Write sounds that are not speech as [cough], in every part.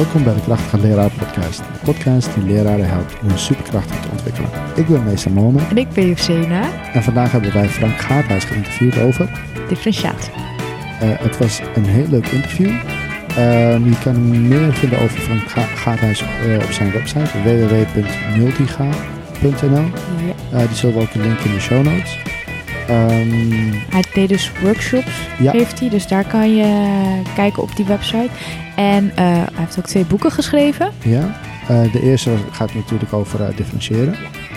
Welkom bij de Krachtige Leraar Podcast. Een podcast die leraren helpt om hun superkrachten te ontwikkelen. Ik ben meester Mohamed En ik ben Josena, en vandaag hebben wij Frank Gaarhuis geïnterviewd over. differentiatie. Eh, het was een heel leuk interview. Ehm, je kan meer vinden over Frank Ga Gaarhuis eh, op zijn website www.multiga.nl. Ja. Eh, die zullen we ook linken in de show notes. Ehm, Hij deed dus workshops, Ja. heeft hij. Dus daar kan je kijken op die website. En eh, hij heeft ook twee boeken geschreven. ja. Eh, de eerste gaat natuurlijk over eh, differentiëren.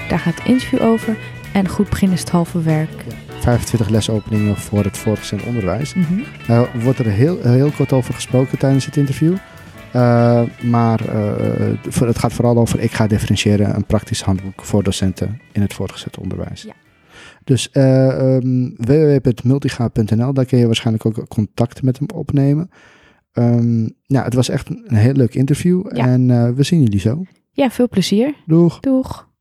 Daar gaat het interview over. En goed beginnen is het halve werk. 25 lesopeningen voor het voortgezet onderwijs. Er wordt er heel, heel kort over gesproken tijdens het interview. Maar het gaat vooral over ik ga differentiëren, een praktisch handboek voor docenten in het voortgezet onderwijs. Ja. Dus eh, ehm, www.multiga.nl, daar kun je waarschijnlijk ook contact met hem opnemen. Ehm, ja, het was echt een, heel leuk interview Ja. en eh, we zien jullie zo. Ja, veel plezier. Doeg! Doeg.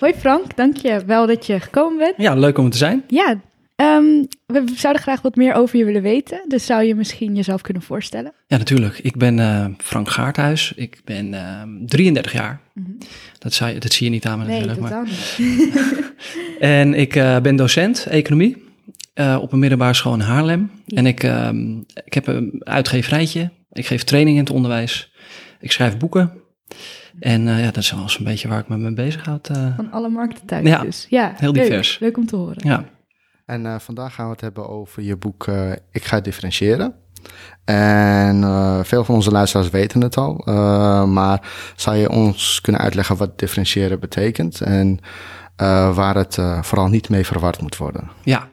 Hoi Frank, dank je wel dat je gekomen bent. Ja, leuk om te zijn. Ja, ehm, we zouden graag wat meer over je willen weten. Dus zou je misschien jezelf kunnen voorstellen? Ja, natuurlijk. Ik ben eh, Frank Gaarthuis. Ik ben eh, 33 jaar. Dat, zou je, dat zie je niet aan me natuurlijk. Maar. niet. [laughs] En ik eh, ben docent economie op een middelbare school in Haarlem. Ja. En ik, ehm, ik heb een uitgeverijtje. Ik geef training in het onderwijs. Ik schrijf boeken. En ja, dat is wel eens een beetje waar ik me mee bezighoud. eh. Van alle markten thuis Ja, dus. Ja, heel leuk. divers. Leuk om te horen. ja. En eh, vandaag gaan we het hebben over je boek eh, Ik ga differentiëren. En eh, veel van onze luisteraars weten het al. maar zou je ons kunnen uitleggen wat differentiëren betekent? En waar het vooral niet mee verward moet worden? Ja.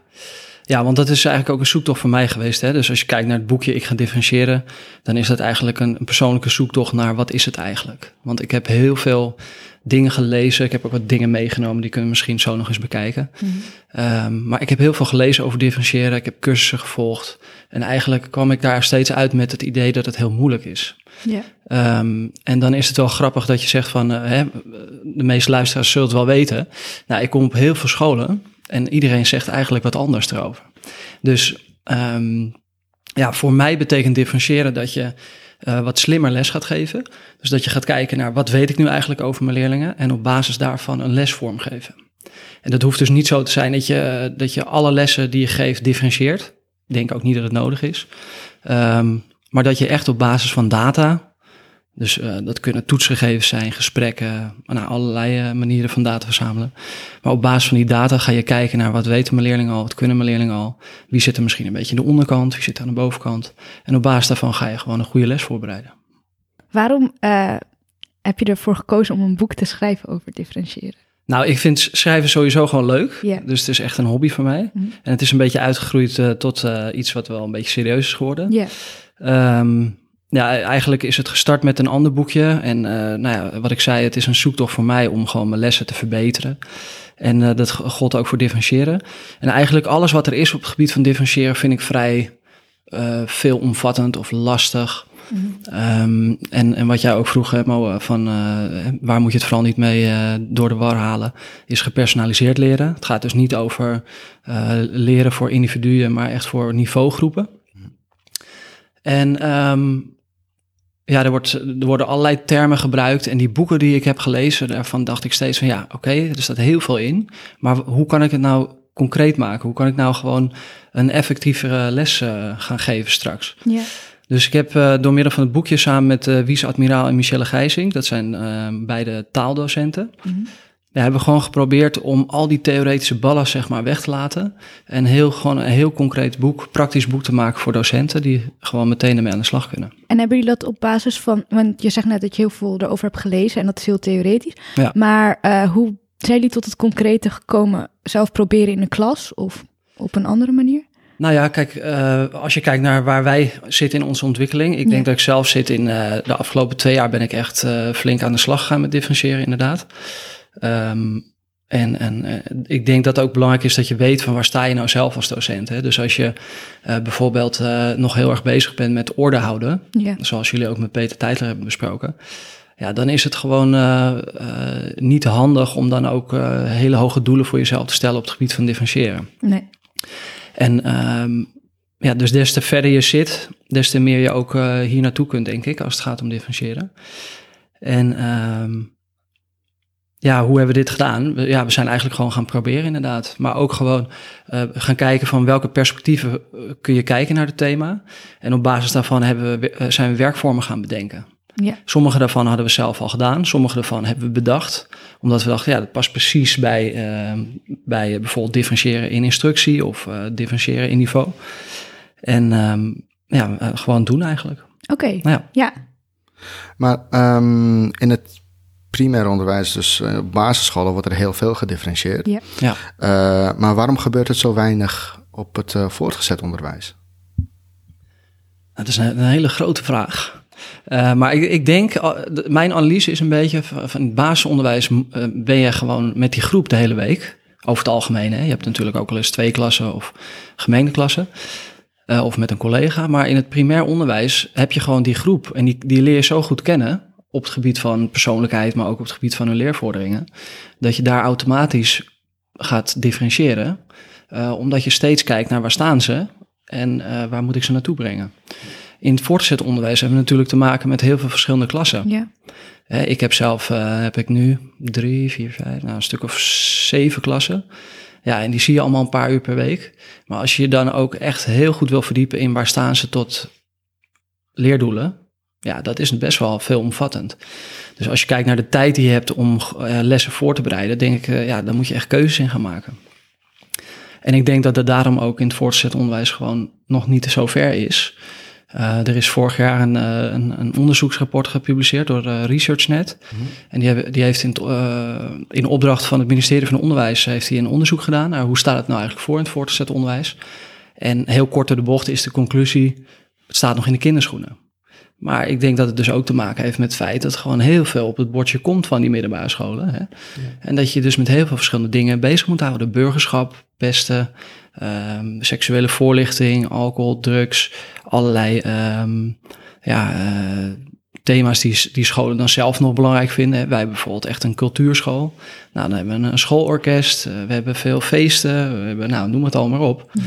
ja, want dat is eigenlijk ook een zoektocht voor mij geweest. Hè? Dus als je kijkt naar het boekje Ik ga differentiëren, dan is dat eigenlijk een, een persoonlijke zoektocht naar wat is het eigenlijk. Want ik heb heel veel dingen gelezen. Ik heb ook wat dingen meegenomen, die kunnen we misschien zo nog eens bekijken. Ehm, maar ik heb heel veel gelezen over differentiëren. Ik heb cursussen gevolgd. En eigenlijk kwam ik daar steeds uit met het idee dat het heel moeilijk is. Ehm, en dan is het wel grappig dat je zegt van, eh, hè, de meeste luisteraars zullen het wel weten. Nou, ik kom op heel veel scholen en iedereen zegt eigenlijk wat anders erover. Dus ehm, ja, voor mij betekent differentiëren dat je eh, wat slimmer les gaat geven. Dus dat je gaat kijken naar wat weet ik nu eigenlijk over mijn leerlingen en op basis daarvan een les vormgeven. En dat hoeft dus niet zo te zijn dat je, dat je alle lessen die je geeft differentieert. Ik denk ook niet dat het nodig is. Ehm, maar dat je echt op basis van data, dus eh, dat kunnen toetsgegevens zijn, gesprekken, nou, allerlei eh, manieren van data verzamelen. Maar op basis van die data ga je kijken naar wat weten mijn leerlingen al, wat kunnen mijn leerlingen al. Wie zit er misschien een beetje aan de onderkant, wie zit er aan de bovenkant. En op basis daarvan ga je gewoon een goede les voorbereiden. Waarom eh, heb je ervoor gekozen om een boek te schrijven over differentiëren? Nou, ik vind schrijven sowieso gewoon leuk. Dus het is echt een hobby voor mij. Mhm. En het is een beetje uitgegroeid eh, tot eh, iets wat wel een beetje serieus is geworden. Ja. Ehm, ja, eigenlijk is het gestart met een ander boekje. En eh, nou ja, wat ik zei, het is een zoektocht voor mij om gewoon mijn lessen te verbeteren. En eh, dat gold ook voor differentiëren. En eigenlijk alles wat er is op het gebied van differentiëren vind ik vrij eh, veelomvattend of lastig. Mhm. Ehm, en, en wat jij ook vroeg, hè, Mo, van waar moet je het vooral niet mee door de war halen, is gepersonaliseerd leren. Het gaat dus niet over leren voor individuen, maar echt voor niveaugroepen. En ehm, ja, er, wordt, er worden allerlei termen gebruikt. En die boeken die ik heb gelezen, daarvan dacht ik steeds van ja, oké, er staat heel veel in. Maar hoe kan ik het nou concreet maken? Hoe kan ik nou gewoon een effectievere les eh, gaan geven straks? Ja. Dus ik heb eh, door middel van het boekje samen met eh Wies Admiraal en Michelle Gijsing, dat zijn beide taaldocenten, Mhm. Ja, hebben we gewoon geprobeerd om al die theoretische ballen zeg maar weg te laten. En heel, gewoon een heel concreet boek, praktisch boek te maken voor docenten die gewoon meteen ermee aan de slag kunnen. En hebben jullie dat op basis van, want je zegt net dat je heel veel erover hebt gelezen en dat is heel theoretisch. Ja. Maar eh, hoe zijn jullie tot het concrete gekomen? Zelf proberen in de klas of op een andere manier? Nou ja, kijk, eh, als je kijkt naar waar wij zitten in onze ontwikkeling. Ik denk dat ik zelf zit in eh, de afgelopen twee jaar ben ik echt flink aan de slag gegaan met differentiëren, inderdaad. Ehm, en en eh, ik denk dat het ook belangrijk is dat je weet van waar sta je nou zelf als docent. Hè? Dus als je eh, bijvoorbeeld eh, nog heel erg bezig bent met orde houden, Ja. zoals jullie ook met Peter Tijtler hebben besproken. ja, dan is het gewoon niet handig om dan ook hele hoge doelen voor jezelf te stellen op het gebied van differentiëren. Nee. En um, ja, dus des te verder je zit, des te meer je ook hier naartoe kunt, denk ik, als het gaat om differentiëren. En um, ja, hoe hebben we dit gedaan? We, ja, we zijn eigenlijk gewoon gaan proberen inderdaad. Maar ook gewoon uh, gaan kijken van welke perspectieven kun je kijken naar het thema. En op basis daarvan hebben we, zijn we werkvormen gaan bedenken. Ja. Sommige daarvan hadden we zelf al gedaan. Sommige daarvan hebben we bedacht. Omdat we dachten, ja, dat past precies bij, uh, bij bijvoorbeeld differentiëren in instructie of uh, differentiëren in niveau. En um, ja, uh, gewoon doen eigenlijk. Oké, okay. ja. ja. Maar um, in het primair onderwijs, dus op basisscholen, wordt er heel veel gedifferentieerd. Ja. ja. Uh, maar waarom gebeurt het zo weinig op het uh, voortgezet onderwijs? Dat is een, een hele grote vraag. Uh, maar ik, ik, denk, mijn analyse is een beetje van, van het basisonderwijs ben je gewoon met die groep de hele week. Over het algemeen. Hè? Je hebt natuurlijk ook wel eens twee klassen of gemeenteklassen. Uh, of met een collega. Maar in het primair onderwijs heb je gewoon die groep. En die, die leer je zo goed kennen. Op het gebied van persoonlijkheid, maar ook op het gebied van hun leervorderingen. Dat je daar automatisch gaat differentiëren. Uh, omdat je steeds kijkt naar waar staan ze. En uh, waar moet ik ze naartoe brengen. In het voortgezet onderwijs hebben we natuurlijk te maken met heel veel verschillende klassen. Ja. Uh, ik heb zelf, heb ik nu drie, vier, vijf, nou een stuk of zeven klassen. Ja, en die zie je allemaal een paar uur per week. Maar als je je dan ook echt heel goed wil verdiepen in waar staan ze tot leerdoelen, ja, dat is best wel veelomvattend. Dus als je kijkt naar de tijd die je hebt om uh, lessen voor te bereiden, denk ik, uh, ja, dan moet je echt keuzes in gaan maken. En ik denk dat het daarom ook in het voortgezet onderwijs gewoon nog niet zo ver is. Uh, er is vorig jaar een, een, een onderzoeksrapport gepubliceerd door ResearchNet. Mm-hmm. En die, hebben, die heeft in, in opdracht van het ministerie van Onderwijs heeft hij een onderzoek gedaan naar hoe staat het nou eigenlijk voor in het voortgezet onderwijs. En heel kort door de bocht is de conclusie, het staat nog in de kinderschoenen. Maar ik denk dat het dus ook te maken heeft met het feit dat gewoon heel veel op het bordje komt van die middelbare scholen. Hè? Ja. En dat je dus met heel veel verschillende dingen bezig moet houden. Burgerschap, pesten, um, seksuele voorlichting, alcohol, drugs, allerlei um, ja, uh, thema's die, die scholen dan zelf nog belangrijk vinden. Wij hebben bijvoorbeeld echt een cultuurschool. Nou, dan hebben we een schoolorkest, uh, we hebben veel feesten, we hebben, nou, noem het allemaal maar op. Ja.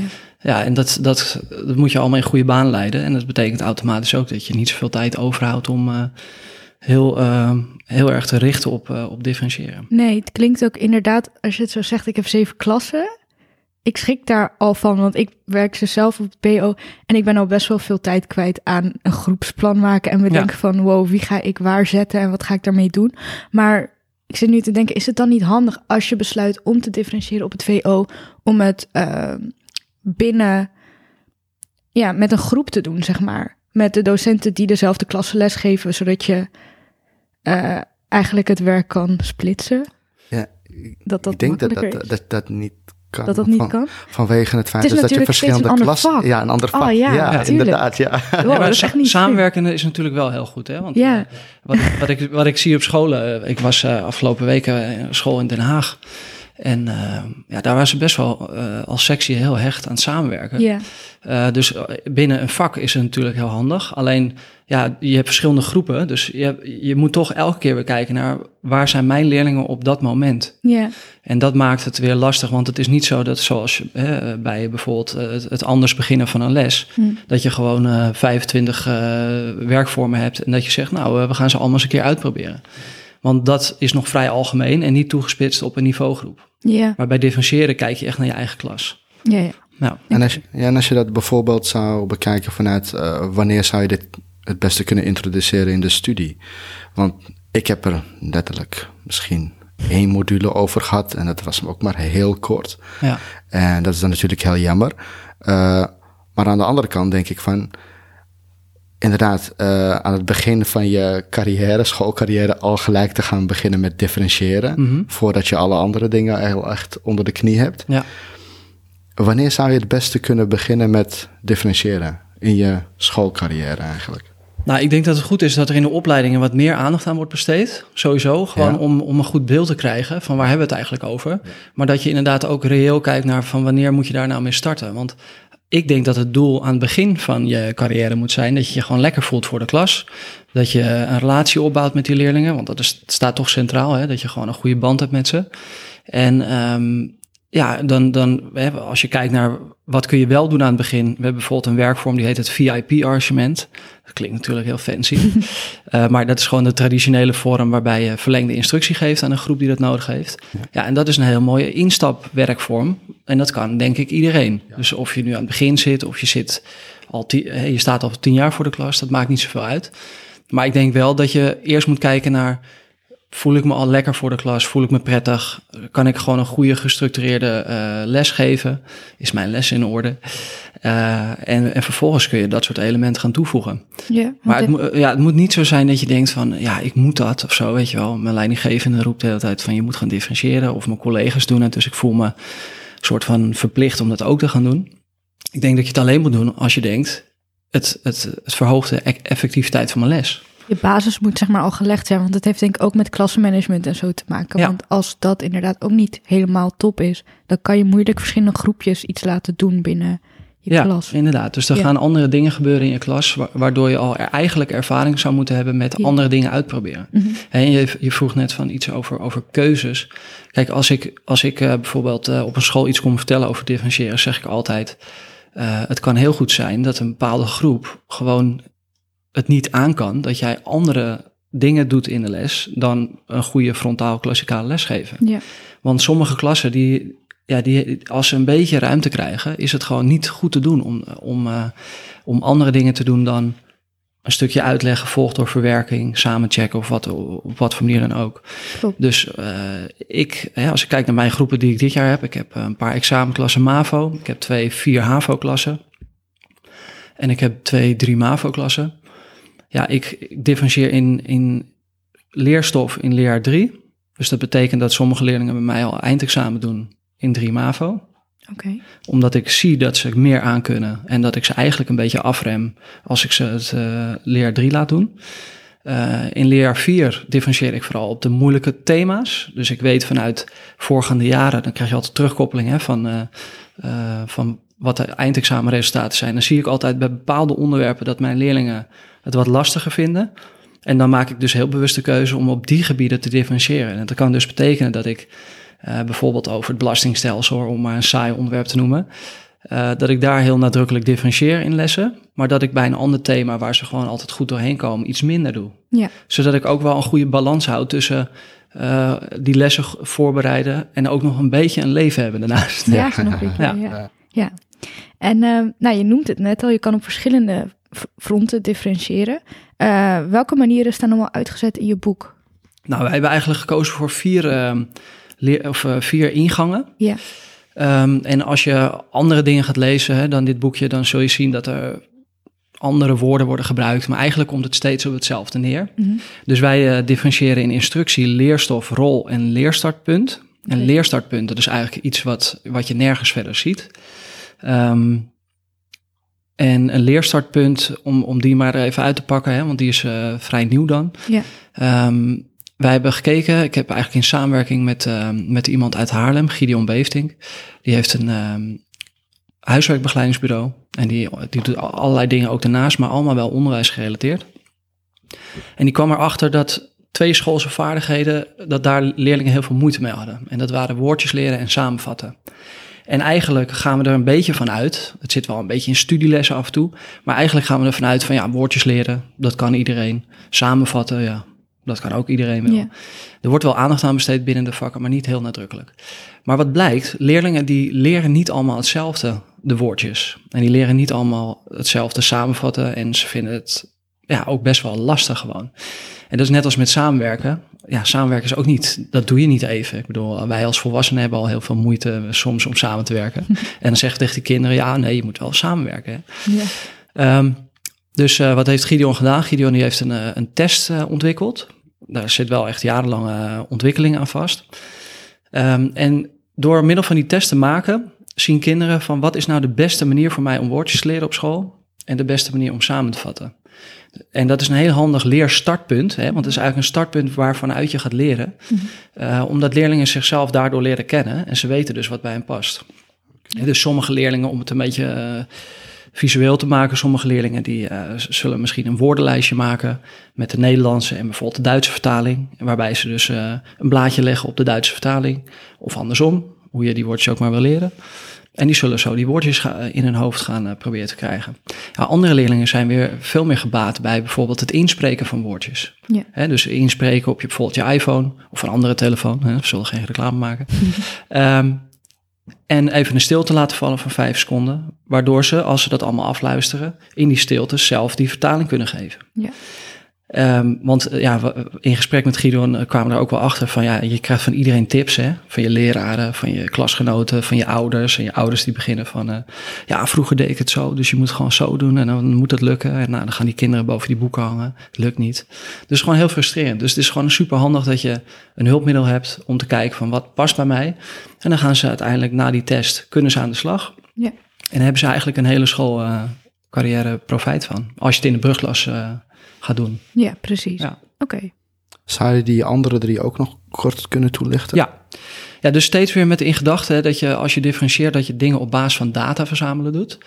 Ja, en dat, dat, dat moet je allemaal in goede baan leiden. En dat betekent automatisch ook dat je niet zoveel tijd overhoudt om uh, heel, uh, heel erg te richten op, uh, op differentiëren. Nee, het klinkt ook inderdaad, als je het zo zegt, ik heb zeven klassen. Ik schrik daar al van, want ik werk ze zelf op het PO en ik ben al best wel veel tijd kwijt aan een groepsplan maken en bedenken ja. van wow, wie ga ik waar zetten en wat ga ik daarmee doen. Maar ik zit nu te denken, is het dan niet handig als je besluit om te differentiëren op het VO, om het uh, binnen, ja, met een groep te doen, zeg maar. Met de docenten die dezelfde klasse lesgeven, zodat je uh, eigenlijk het werk kan splitsen. Ja, dat dat ik denk dat dat, dat, dat niet kan. Dat dat niet van, kan? Vanwege het feit Het is dus dat je verschillende klassen... Ja, een ander Oh, vak. ja, ja, inderdaad. Ja. Wow, Ja, maar dat is echt niet samenwerken is natuurlijk wel heel goed. Hè? Want Ja. eh, wat, wat, ik, wat ik zie op scholen, eh, ik was eh, afgelopen weken in school in Den Haag. En uh, ja, daar waren ze best wel uh, als sectie heel hecht aan het samenwerken. Uh, dus binnen een vak is het natuurlijk heel handig. Alleen, ja, je hebt verschillende groepen. Dus je, je moet toch elke keer weer kijken naar waar zijn mijn leerlingen op dat moment. ja, En dat maakt het weer lastig, want het is niet zo dat zoals hè, bij bijvoorbeeld het, het anders beginnen van een les, Hm. dat je gewoon uh, 25 uh, werkvormen hebt en dat je zegt, nou, uh, we gaan ze allemaal eens een keer uitproberen. Want dat is nog vrij algemeen en niet toegespitst op een niveaugroep. ja, Maar bij differentiëren kijk je echt naar je eigen klas. ja, ja. Nou, En als, je, ja, en als je dat bijvoorbeeld zou bekijken vanuit uh, wanneer zou je dit het beste kunnen introduceren in de studie? Want ik heb er letterlijk misschien één module over gehad en dat was ook maar heel kort. ja. En dat is dan natuurlijk heel jammer. Uh, maar aan de andere kant denk ik van, inderdaad, uh, aan het begin van je carrière, schoolcarrière, al gelijk te gaan beginnen met differentiëren. Mhm. Voordat je alle andere dingen heel echt onder de knie hebt. Ja. Wanneer zou je het beste kunnen beginnen met differentiëren in je schoolcarrière eigenlijk? Nou, ik denk dat het goed is dat er in de opleidingen wat meer aandacht aan wordt besteed. Sowieso, gewoon Ja. om, om een goed beeld te krijgen van waar hebben we het eigenlijk over. Maar dat je inderdaad ook reëel kijkt naar van wanneer moet je daar nou mee starten. Want ik denk dat het doel aan het begin van je carrière moet zijn dat je je gewoon lekker voelt voor de klas. Dat je een relatie opbouwt met die leerlingen, want dat is, staat toch centraal, hè? dat je gewoon een goede band hebt met ze. En um, ja, dan, dan als je kijkt naar wat kun je wel doen aan het begin. We hebben bijvoorbeeld een werkvorm die heet het VIP-arrangement. Dat klinkt natuurlijk heel fancy. uh, [laughs] maar dat is gewoon de traditionele vorm waarbij je verlengde instructie geeft aan een groep die dat nodig heeft. Ja, en dat is een heel mooie instapwerkvorm. En dat kan denk ik iedereen. Dus of je nu aan het begin zit of je zit al tien, je staat al tien jaar voor de klas, dat maakt niet zoveel uit. Maar ik denk wel dat je eerst moet kijken naar Voel ik me al lekker voor de klas? Voel ik me prettig? Kan ik gewoon een goede gestructureerde uh, les geven? Is mijn les in orde? Uh, en, en vervolgens kun je dat soort elementen gaan toevoegen. Ja, maar het, ja, het moet niet zo zijn dat je denkt van, ja, ik moet dat of zo, weet je wel. Mijn leidinggevende roept de hele tijd van, je moet gaan differentiëren. Of mijn collega's doen het, dus ik voel me een soort van verplicht om dat ook te gaan doen. Ik denk dat je het alleen moet doen als je denkt, het, het, het verhoogt de e-, effectiviteit van mijn les je basis moet zeg maar al gelegd zijn. Want dat heeft denk ik ook met klassenmanagement en zo te maken. Want als dat inderdaad ook niet helemaal top is, dan kan je moeilijk verschillende groepjes iets laten doen binnen je ja, klas. inderdaad. Dus er gaan andere dingen gebeuren in je klas, waardoor je al er eigenlijk ervaring zou moeten hebben met andere dingen uitproberen. Mhm. En je, je, vroeg net van iets over, over keuzes. Kijk, als ik, als ik uh, bijvoorbeeld uh, op een school iets kom vertellen over differentiëren, zeg ik altijd. Uh, het kan heel goed zijn dat een bepaalde groep gewoon het niet aan kan dat jij andere dingen doet in de les dan een goede frontaal klassikale les geven. Ja. Want sommige klassen die, ja, die, als ze een beetje ruimte krijgen, is het gewoon niet goed te doen om, om, uh, om andere dingen te doen dan een stukje uitleggen, gevolgd door verwerking, samen checken of wat, op wat voor manier dan ook. Dus uh, ik, ja, als ik kijk naar mijn groepen die ik dit jaar heb, ik heb een paar examenklassen MAVO, ik heb twee vier HAVO-klassen en ik heb twee drie MAVO-klassen ja, ik, differentieer in, in leerstof in leerjaar 3. Dus dat betekent dat sommige leerlingen bij mij al eindexamen doen in 3 MAVO. Okay. Omdat ik zie dat ze meer aan kunnen en dat ik ze eigenlijk een beetje afrem als ik ze het uh, leerjaar 3 laat doen. Uh, in leerjaar 4 differentieer ik vooral op de moeilijke thema's. Dus ik weet vanuit voorgaande jaren, dan krijg je altijd terugkoppeling hè, van, uh, van wat de eindexamenresultaten zijn. Dan zie ik altijd bij bepaalde onderwerpen dat mijn leerlingen het wat lastiger vinden. En dan maak ik dus heel bewust de keuze om op die gebieden te differentiëren. En dat kan dus betekenen dat ik uh, bijvoorbeeld over het belastingstelsel, om maar een saai onderwerp te noemen, uh, dat ik daar heel nadrukkelijk differentieer in lessen. Maar dat ik bij een ander thema waar ze gewoon altijd goed doorheen komen, iets minder doe. Ja. Zodat ik ook wel een goede balans houd tussen uh, die lessen voorbereiden en ook nog een beetje een leven hebben daarnaast. Ja, snap ik. Ja, ja. Ja. En nou, je noemt het net al, je kan op verschillende fronten differentiëren. Uh, welke manieren staan allemaal uitgezet in je boek? Nou, wij hebben eigenlijk gekozen voor vier, uh, leer, of, vier ingangen. Ja. Um, en als je andere dingen gaat lezen hè, dan dit boekje, dan zul je zien dat er andere woorden worden gebruikt. Maar eigenlijk komt het steeds op hetzelfde neer. Mm -hmm. Dus wij differentiëren in instructie, leerstof, rol en leerstartpunt. Okay. En leerstartpunt, dat is eigenlijk iets wat, wat je nergens verder ziet. Um, en een leerstartpunt, om, om die maar even uit te pakken, hè, want die is uh, vrij nieuw dan. Ja. Um, wij hebben gekeken, ik heb eigenlijk in samenwerking met, uh, met iemand uit Haarlem, Gideon Beeftink. Die heeft een um, huiswerkbegeleidingsbureau. En die, die doet allerlei dingen ook daarnaast, maar allemaal wel onderwijs gerelateerd. En die kwam erachter dat twee schoolse vaardigheden, dat daar leerlingen heel veel moeite mee hadden. En dat waren woordjes leren en samenvatten. En eigenlijk gaan we er een beetje van uit. Het zit wel een beetje in studielessen af en toe. Maar eigenlijk gaan we er vanuit van ja, woordjes leren, dat kan iedereen. Samenvatten, ja, dat kan ook iedereen wel. Er wordt wel aandacht aan besteed binnen de vakken, maar niet heel nadrukkelijk. Maar wat blijkt, leerlingen die leren niet allemaal hetzelfde, de woordjes. En die leren niet allemaal hetzelfde samenvatten. En ze vinden het ja, ook best wel lastig gewoon. En dat is net als met samenwerken. Ja, samenwerken is ook niet, dat doe je niet even. Ik bedoel, wij als volwassenen hebben al heel veel moeite soms om samen te werken. [laughs] en dan zeg je tegen de kinderen, ja, nee, je moet wel samenwerken. Ja. Um, dus uh, wat heeft Gideon gedaan? Gideon die heeft een, uh, een test uh, ontwikkeld. Daar zit wel echt jarenlange ontwikkeling aan vast. Um, en door middel van die test te maken, zien kinderen van wat is nou de beste manier voor mij om woordjes te leren op school en de beste manier om samen te vatten. En dat is een heel handig leerstartpunt, hè, want het is eigenlijk een startpunt waarvanuit je gaat leren. Mm -hmm. uh, omdat leerlingen zichzelf daardoor leren kennen en ze weten dus wat bij hen past. Dus sommige leerlingen, om het een beetje uh, visueel te maken, sommige leerlingen die uh, zullen misschien een woordenlijstje maken met de Nederlandse en bijvoorbeeld de Duitse vertaling. Waarbij ze dus een blaadje leggen op de Duitse vertaling. Of andersom, hoe je die woordjes ook maar wil leren. En die zullen zo die woordjes in hun hoofd gaan uh, proberen te krijgen. Ja, andere leerlingen zijn weer veel meer gebaat bij bijvoorbeeld het inspreken van woordjes. Ja. dus inspreken op je, bijvoorbeeld je iPhone of een andere telefoon. Hè, we zullen geen reclame maken. um, [laughs] en even een stilte laten vallen van vijf seconden. Waardoor ze, als ze dat allemaal afluisteren, in die stilte zelf die vertaling kunnen geven. Ja. Um, want ja, in gesprek met Gideon kwamen we er ook wel achter van ja, je krijgt van iedereen tips, hè? Van je leraren, van je klasgenoten, van je ouders. En je ouders die beginnen van uh, ja, vroeger deed ik het zo, dus je moet gewoon zo doen en dan moet het lukken. En nou, dan gaan die kinderen boven die boeken hangen. Het lukt niet. Dus gewoon heel frustrerend. Dus het is gewoon super handig dat je een hulpmiddel hebt om te kijken van wat past bij mij. En dan gaan ze uiteindelijk na die test kunnen ze aan de slag. Ja. En dan hebben ze eigenlijk een hele school uh, carrière profijt van. Als je het in de brugklas uh, gaat doen. Ja, precies. Ja. Oké. Okay. Zou je die andere drie ook nog kort kunnen toelichten? Ja. Ja, dus steeds weer met in gedachten dat je als je differentieert, dat je dingen op basis van data verzamelen doet.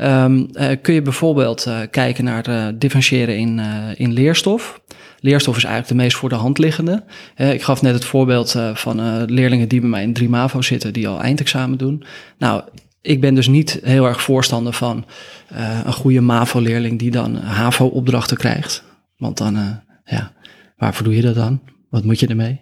Um, uh, kun je bijvoorbeeld uh, kijken naar uh, differentiëren in, in leerstof. Leerstof is eigenlijk de meest voor de hand liggende. ik gaf net het voorbeeld van leerlingen die bij mij in 3 MAVO zitten, die al eindexamen doen. Nou, ik ben dus niet heel erg voorstander van uh, een goede MAVO-leerling die dan HAVO-opdrachten krijgt. Want dan, uh, ja, waarvoor doe je dat dan? Wat moet je ermee?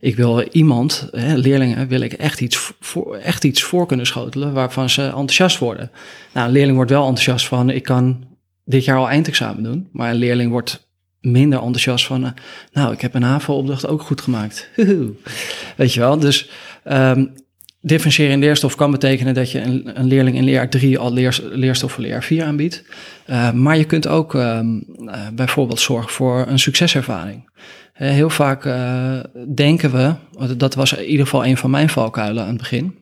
Ik wil iemand, hè, leerlingen, wil ik echt iets, voor, echt iets voor kunnen schotelen waarvan ze enthousiast worden. Nou, een leerling wordt wel enthousiast van, ik kan dit jaar al eindexamen doen. Maar een leerling wordt minder enthousiast van, uh, nou, ik heb een HAVO-opdracht ook goed gemaakt. [laughs] Weet je wel, dus um, differentiëren in leerstof kan betekenen dat je een, een leerling in leerjaar 3 al leer, leerstof voor leerjaar 4 aanbiedt. Uh, maar je kunt ook uh, uh, bijvoorbeeld zorgen voor een succeservaring. heel vaak denken we, dat was in ieder geval een van mijn valkuilen aan het begin,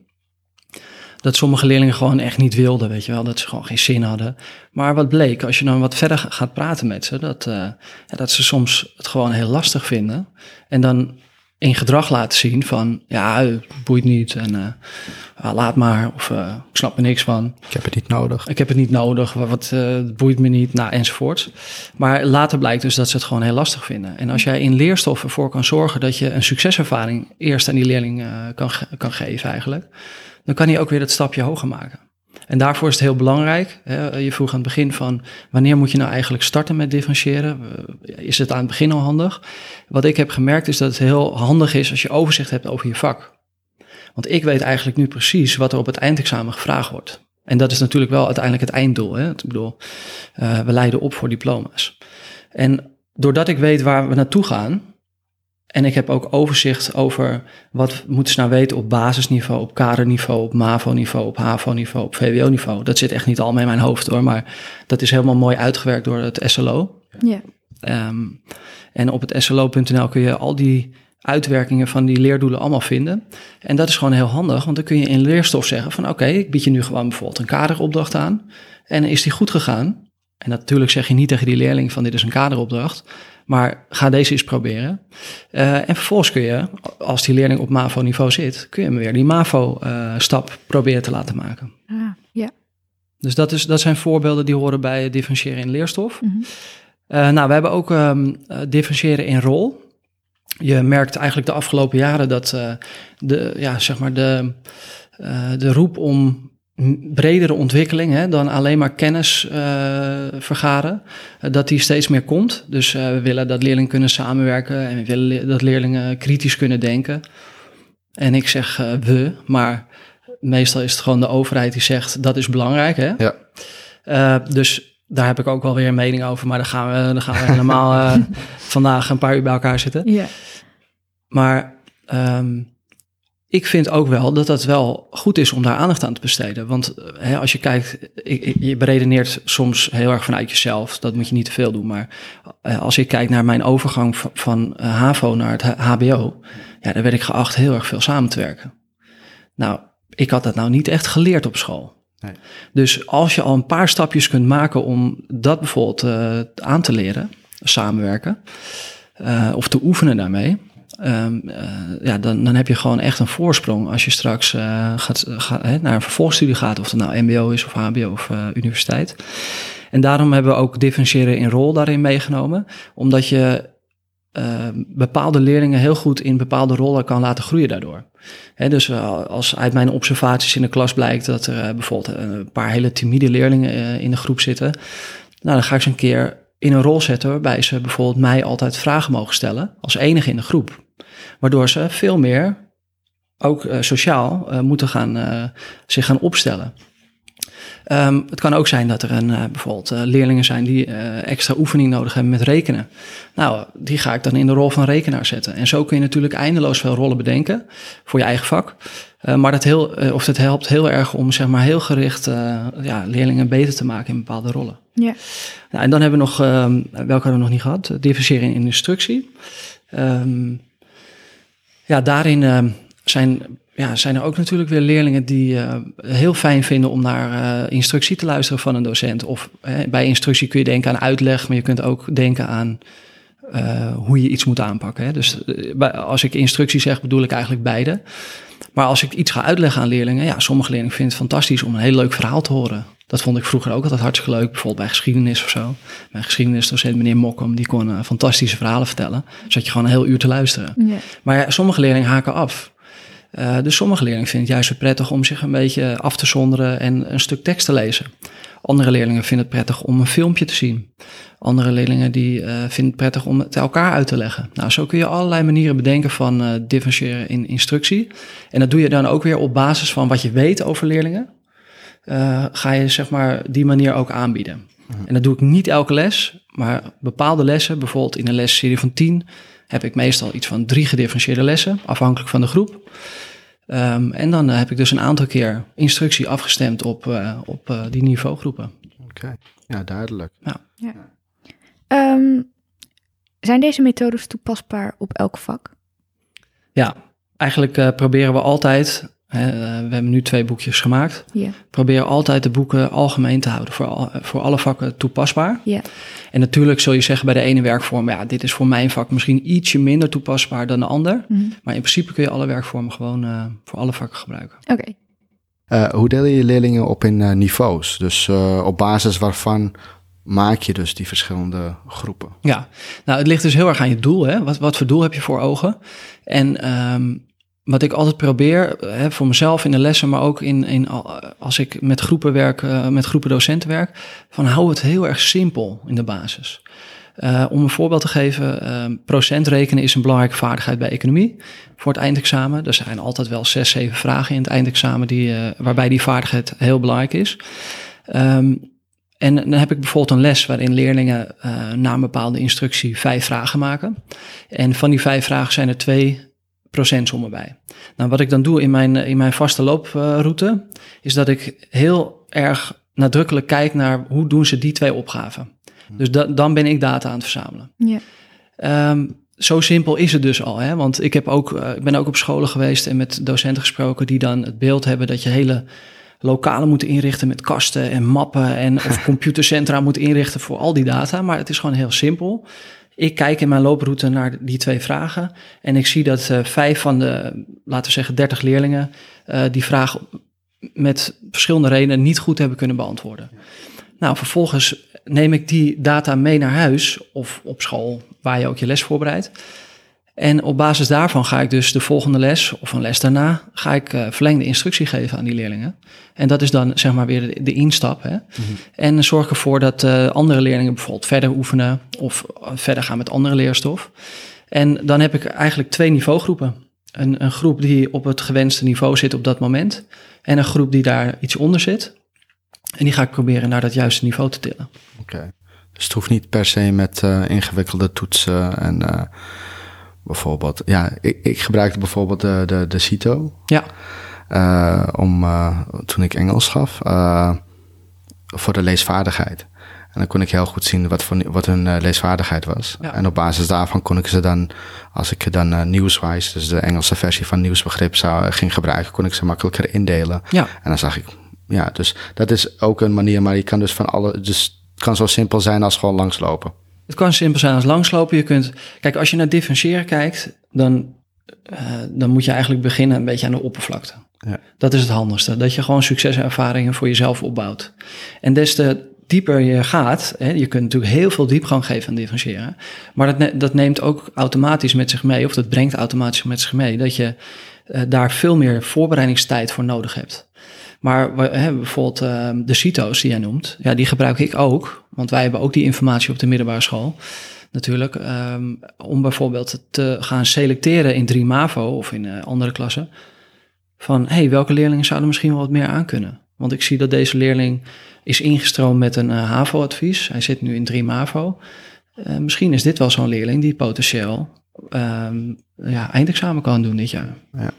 dat sommige leerlingen gewoon echt niet wilden, weet je wel, dat ze gewoon geen zin hadden. Maar wat bleek, als je dan wat verder gaat praten met ze, dat, dat ze soms het gewoon heel lastig vinden. En dan in gedrag laten zien van ja, het boeit niet en uh, laat maar of uh, ik snap er niks van. Ik heb het niet nodig. Ik heb het niet nodig, wat uh, boeit me niet, nou enzovoort. Maar later blijkt dus dat ze het gewoon heel lastig vinden. En als jij in leerstof ervoor kan zorgen dat je een succeservaring eerst aan die leerling kan, kan geven eigenlijk, dan kan hij ook weer dat stapje hoger maken. En daarvoor is het heel belangrijk. Je vroeg aan het begin van wanneer moet je nou eigenlijk starten met differentiëren? Is het aan het begin al handig? Wat ik heb gemerkt is dat het heel handig is als je overzicht hebt over je vak. Want ik weet eigenlijk nu precies wat er op het eindexamen gevraagd wordt. En dat is natuurlijk wel uiteindelijk het einddoel. Hè? Ik bedoel, uh, we leiden op voor diploma's. En doordat ik weet waar we naartoe gaan, en ik heb ook overzicht over wat moeten ze nou weten op basisniveau, op kaderniveau, op MAVO-niveau, op HAVO-niveau, op VWO-niveau. Dat zit echt niet allemaal in mijn hoofd hoor, maar dat is helemaal mooi uitgewerkt door het SLO. Ja. Um, en op het slo.nl kun je al die uitwerkingen van die leerdoelen allemaal vinden. En dat is gewoon heel handig, want dan kun je in leerstof zeggen van oké, okay, ik bied je nu gewoon bijvoorbeeld een kaderopdracht aan. En is die goed gegaan? En natuurlijk zeg je niet tegen die leerling van dit is een kaderopdracht. Maar ga deze eens proberen. Uh, en vervolgens kun je, als die leerling op MAVO-niveau zit, kun je hem weer die MAVO-stap uh, proberen te laten maken. Ah, ja. Dus dat, is, dat zijn voorbeelden die horen bij differentiëren in leerstof. Mm -hmm. uh, nou, we hebben ook um, differentiëren in rol. Je merkt eigenlijk de afgelopen jaren dat de, ja, zeg maar de, de roep om bredere ontwikkeling hè, dan alleen maar kennis uh, vergaren, uh, dat die steeds meer komt. Dus uh, we willen dat leerlingen kunnen samenwerken en we willen le dat leerlingen kritisch kunnen denken. En ik zeg we, maar meestal is het gewoon de overheid die zegt dat is belangrijk. Hè? Ja. dus daar heb ik ook wel weer een mening over, maar dan gaan we, dan gaan we helemaal [laughs] vandaag een paar uur bij elkaar zitten. Ja. Maar um, ik vind ook wel dat het wel goed is om daar aandacht aan te besteden. Want hè, als je kijkt, je beredeneert soms heel erg vanuit jezelf. Dat moet je niet te veel doen. Maar als ik kijk naar mijn overgang van, van HAVO naar het HBO, ja, daar werd ik geacht heel erg veel samen te werken. Nou, ik had dat nou niet echt geleerd op school. Nee. Dus als je al een paar stapjes kunt maken om dat bijvoorbeeld uh, aan te leren, samenwerken, uh, of te oefenen daarmee, ehm, eh, ja, dan, dan heb je gewoon echt een voorsprong als je straks uh, gaat, hè, naar een vervolgstudie gaat, of het nou MBO is of HBO of universiteit. En daarom hebben we ook differentiëren in rol daarin meegenomen, omdat je bepaalde leerlingen heel goed in bepaalde rollen kan laten groeien daardoor. Dus als uit mijn observaties in de klas blijkt dat er bijvoorbeeld een paar hele timide leerlingen in de groep zitten, nou, dan ga ik ze een keer in een rol zetten waarbij ze bijvoorbeeld mij altijd vragen mogen stellen als enige in de groep. Waardoor ze veel meer, ook uh, sociaal, uh, moeten gaan, uh, zich gaan opstellen. Um, het kan ook zijn dat er een, bijvoorbeeld leerlingen zijn die extra oefening nodig hebben met rekenen. Nou, die ga ik dan in de rol van rekenaar zetten. En zo kun je natuurlijk eindeloos veel rollen bedenken voor je eigen vak. maar dat, heel, of dat helpt heel erg om zeg maar, heel gericht ja, leerlingen beter te maken in bepaalde rollen. Ja. Nou, en dan hebben we nog, um, welke hadden we nog niet gehad? Differentiëring in instructie. Um, ja, daarin zijn, ja, zijn er ook natuurlijk weer leerlingen die uh, heel fijn vinden om naar uh, instructie te luisteren van een docent. Of bij instructie kun je denken aan uitleg, maar je kunt ook denken aan hoe je iets moet aanpakken. Hè. Dus als ik instructie zeg, bedoel ik eigenlijk beide. Maar als ik iets ga uitleggen aan leerlingen, ja, sommige leerlingen vinden het fantastisch om een heel leuk verhaal te horen. Dat vond ik vroeger ook altijd hartstikke leuk, bijvoorbeeld bij geschiedenis of zo. Mijn geschiedenisdocent, meneer Mokkom, die kon fantastische verhalen vertellen. Zat je gewoon een heel uur te luisteren. Maar ja, sommige leerlingen haken af. Uh, dus sommige leerlingen vinden het juist weer prettig om zich een beetje af te zonderen en een stuk tekst te lezen. Andere leerlingen vinden het prettig om een filmpje te zien. Andere leerlingen die uh, vinden het prettig om het elkaar uit te leggen. Nou, zo kun je allerlei manieren bedenken van uh, differentiëren in instructie. En dat doe je dan ook weer op basis van wat je weet over leerlingen. Ga je zeg maar die manier ook aanbieden. Mm-hmm. En dat doe ik niet elke les, maar bepaalde lessen, bijvoorbeeld in een lesserie van 10, heb ik meestal iets van drie gedifferentieerde lessen, afhankelijk van de groep. Um, en dan heb ik dus een aantal keer instructie afgestemd op, uh, op uh, die niveaugroepen. Oké, okay. ja, duidelijk. Ja. ja. Um, zijn deze methodes toepasbaar op elk vak? Ja, eigenlijk uh, proberen we altijd He, uh, we hebben nu twee boekjes gemaakt. Yeah. Probeer altijd de boeken algemeen te houden, voor, al, voor alle vakken toepasbaar. Yeah. En natuurlijk zul je zeggen bij de ene werkvorm, ja, dit is voor mijn vak misschien ietsje minder toepasbaar dan de ander. Mm -hmm. Maar in principe kun je alle werkvormen gewoon uh, voor alle vakken gebruiken. Oké. Okay. Uh, hoe deel je je leerlingen op in niveaus? Dus op basis waarvan maak je dus die verschillende groepen? Ja, nou het ligt dus heel erg aan je doel. Hè? Wat, wat voor doel heb je voor ogen? En um, wat ik altijd probeer, hè, voor mezelf in de lessen, maar ook in, in, als ik met groepen werk, uh, met groepen docenten werk, van hou het heel erg simpel in de basis. Uh, om een voorbeeld te geven, uh, procentrekenen is een belangrijke vaardigheid bij economie voor het eindexamen. Er zijn altijd wel zes, zeven vragen in het eindexamen die, waarbij die vaardigheid heel belangrijk is. Um, en dan heb ik bijvoorbeeld een les waarin leerlingen na een bepaalde instructie vijf vragen maken. En van die vijf vragen zijn er twee procentsommen bij. Nou, wat ik dan doe in mijn, in mijn vaste looproute, is dat ik heel erg nadrukkelijk kijk naar hoe doen ze die twee opgaven. Dus da, dan ben ik data aan het verzamelen. Ja. Um, zo simpel is het dus al. Hè? Want ik, heb ook, uh, ik ben ook op scholen geweest en met docenten gesproken die dan het beeld hebben dat je hele lokalen moet inrichten met kasten en mappen en of [laughs] computercentra moet inrichten voor al die data. Maar het is gewoon heel simpel. Ik kijk in mijn looproute naar die twee vragen en ik zie dat uh, vijf van de, laten we zeggen, dertig leerlingen uh, die vraag met verschillende redenen niet goed hebben kunnen beantwoorden. Nou, vervolgens neem ik die data mee naar huis of op school waar je ook je les voorbereidt. En op basis daarvan ga ik dus de volgende les of een les daarna ga ik uh, verlengde instructie geven aan die leerlingen. En dat is dan zeg maar weer de, de instap. Hè? Mm -hmm. En zorg ervoor dat uh, andere leerlingen bijvoorbeeld verder oefenen of verder gaan met andere leerstof. En dan heb ik eigenlijk twee niveaugroepen. Een, een groep die op het gewenste niveau zit op dat moment. En een groep die daar iets onder zit. En die ga ik proberen naar dat juiste niveau te tillen. Oké. Okay. Dus het hoeft niet per se met uh, ingewikkelde toetsen en bijvoorbeeld. Ja, ik, ik gebruikte bijvoorbeeld de, de, de CITO. Ja. Uh, om, uh, toen ik Engels gaf, uh, voor de leesvaardigheid. En dan kon ik heel goed zien wat, voor, wat hun leesvaardigheid was. Ja. En op basis daarvan kon ik ze dan, als ik dan nieuwswijs, dus de Engelse versie van nieuwsbegrip zou, ging gebruiken, kon ik ze makkelijker indelen. Ja. En dan zag ik, ja, dus dat is ook een manier, maar je kan dus van alle, dus het kan zo simpel zijn als gewoon langslopen. Het kan simpel zijn als langslopen. Je kunt, kijk, als je naar differentiëren kijkt, dan, uh, dan moet je eigenlijk beginnen een beetje aan de oppervlakte. Ja. Dat is het handigste. Dat je gewoon succeservaringen voor jezelf opbouwt. En des te dieper je gaat, hè, je kunt natuurlijk heel veel diepgang geven aan differentiëren. Maar dat, dat neemt ook automatisch met zich mee, of dat brengt automatisch met zich mee, dat je uh, daar veel meer voorbereidingstijd voor nodig hebt. Maar hè, bijvoorbeeld uh, de CITO's die jij noemt, ja, die gebruik ik ook. Want wij hebben ook die informatie op de middelbare school natuurlijk. Um, om bijvoorbeeld te gaan selecteren in 3 MAVO of in uh, andere klassen. Van, hey, welke leerlingen zouden misschien wel wat meer aan kunnen? Want ik zie dat deze leerling is ingestroomd met een uh, HAVO-advies. Hij zit nu in 3 MAVO. Uh, misschien is dit wel zo'n leerling die potentieel um, ja, eindexamen kan doen dit jaar. Ja.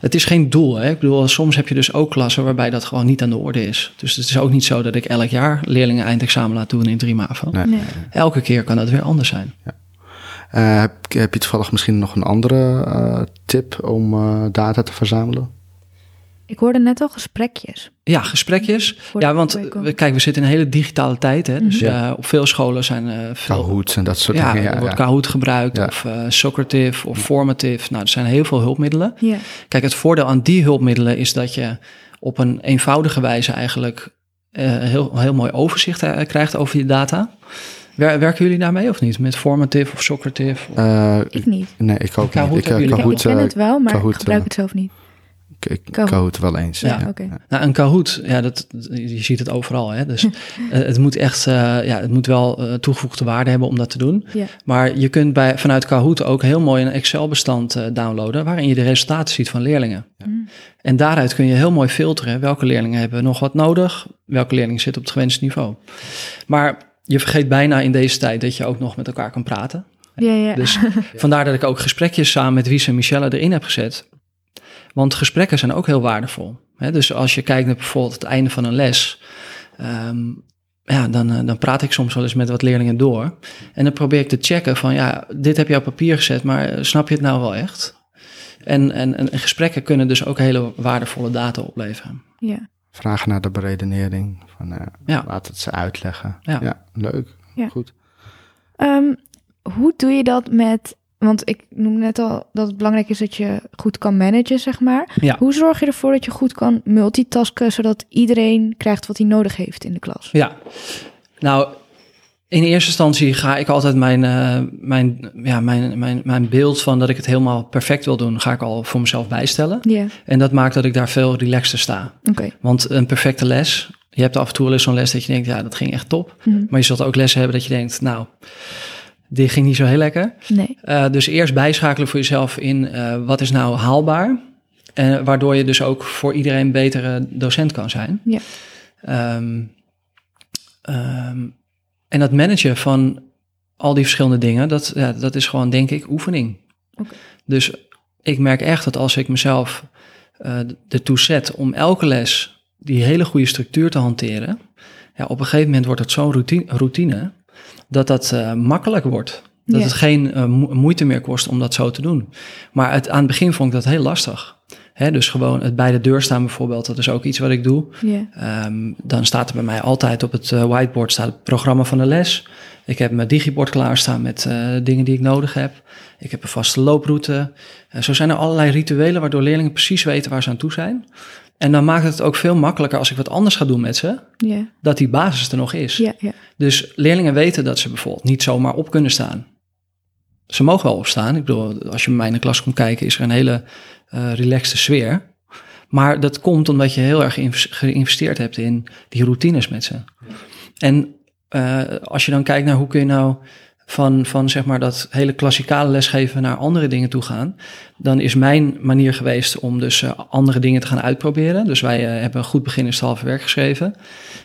Het is geen doel. Hè? Ik bedoel, soms heb je dus ook klassen waarbij dat gewoon niet aan de orde is. Dus het is ook niet zo dat ik elk jaar leerlingen eindexamen laat doen in 3 MAVO. Nee. Nee. Elke keer kan dat weer anders zijn. Ja. Uh, heb, heb, je toevallig misschien nog een andere uh, tip om uh, data te verzamelen? Ik hoorde net al gesprekjes. Ja, gesprekjes. Ja, want we, kijk, we zitten in een hele digitale tijd. Hè? Dus mm op veel scholen zijn uh, veel... Kahoot en dat soort ja, dingen. Ja, er wordt Kahoot gebruikt of uh, Socrative of Formative. Nou, er zijn heel veel hulpmiddelen. Ja. Kijk, het voordeel aan die hulpmiddelen is dat je op een eenvoudige wijze eigenlijk heel, heel mooi overzicht krijgt over je data. Werken jullie daarmee of niet? Met Formative of Socrative? Of? ik niet. Nee, ik ook Kahoot niet. Ik, Kahoot, ik ken het wel, maar ik gebruik het zelf niet. Ik, Kahoot wel eens. Ja, oké. Nou, een Kahoot, ja, dat, je ziet het overal. Hè? Dus [laughs] het moet echt, uh, ja, het moet wel uh, toegevoegde waarde hebben om dat te doen. Ja. Maar je kunt bij, vanuit Kahoot ook heel mooi een Excel-bestand uh, downloaden, waarin je de resultaten ziet van leerlingen. Ja. Mm. En daaruit kun je heel mooi filteren welke leerlingen hebben nog wat nodig, welke leerlingen zitten op het gewenste niveau. Maar je vergeet bijna in deze tijd dat je ook nog met elkaar kan praten. Ja, ja. Dus [laughs] vandaar dat ik ook gesprekjes samen met Wies en Michelle erin heb gezet. Want gesprekken zijn ook heel waardevol. dus als je kijkt naar bijvoorbeeld het einde van een les, um, ja, dan, eh, dan praat ik soms wel eens met wat leerlingen door. En dan probeer ik te checken van, ja, dit heb je op papier gezet, maar eh, snap je het nou wel echt? En, en, en gesprekken kunnen dus ook hele waardevolle data opleveren. Ja. Vragen naar de beredenering, van, uh, ja. laat het ze uitleggen. Ja, ja leuk, ja. goed. Um, hoe doe je dat met want ik noem net al dat het belangrijk is dat je goed kan managen, zeg maar. Ja. Hoe zorg je ervoor dat je goed kan multitasken, zodat iedereen krijgt wat hij nodig heeft in de klas? Ja, nou, in eerste instantie ga ik altijd mijn, uh, mijn, ja, mijn, mijn, mijn beeld van dat ik het helemaal perfect wil doen, ga ik al voor mezelf bijstellen. Ja. En dat maakt dat ik daar veel relaxter sta. Okay. Want een perfecte les, je hebt af en toe wel eens zo'n les dat je denkt, ja, dat ging echt top. Mm Maar je zult ook lessen hebben dat je denkt, nou die ging niet zo heel lekker. Nee. Uh, dus eerst bijschakelen voor jezelf in uh, wat is nou haalbaar. En waardoor je dus ook voor iedereen een betere docent kan zijn. Ja. Um, um, en dat managen van al die verschillende dingen, dat, ja, dat is gewoon denk ik oefening. Okay. Dus ik merk echt dat als ik mezelf uh, ertoe zet om elke les die hele goede structuur te hanteren, ja, op een gegeven moment wordt het zo'n routine, routine dat dat uh, makkelijk wordt. Dat het geen uh, moeite meer kost om dat zo te doen. Maar het, aan het begin vond ik dat heel lastig. Hè, dus gewoon het bij de deur staan bijvoorbeeld, dat is ook iets wat ik doe. Yeah. Um, dan staat er bij mij altijd op het uh, whiteboard staat het programma van de les. Ik heb mijn digibord klaarstaan met dingen die ik nodig heb. Ik heb een vaste looproute. zo zijn er allerlei rituelen waardoor leerlingen precies weten waar ze aan toe zijn. En dan maakt het ook veel makkelijker als ik wat anders ga doen met ze, yeah. dat die basis er nog is. Yeah, yeah. Dus leerlingen weten dat ze bijvoorbeeld niet zomaar op kunnen staan. Ze mogen wel opstaan. Ik bedoel, als je bij mij in de klas komt kijken, is er een hele uh, relaxte sfeer. Maar dat komt omdat je heel erg geïnvesteerd hebt in die routines met ze. En uh, als je dan kijkt naar hoe kun je nou van, van zeg maar dat hele klassikale lesgeven naar andere dingen toe gaan, dan is mijn manier geweest om dus uh, andere dingen te gaan uitproberen. Dus wij uh, hebben een goed begin in het werk geschreven.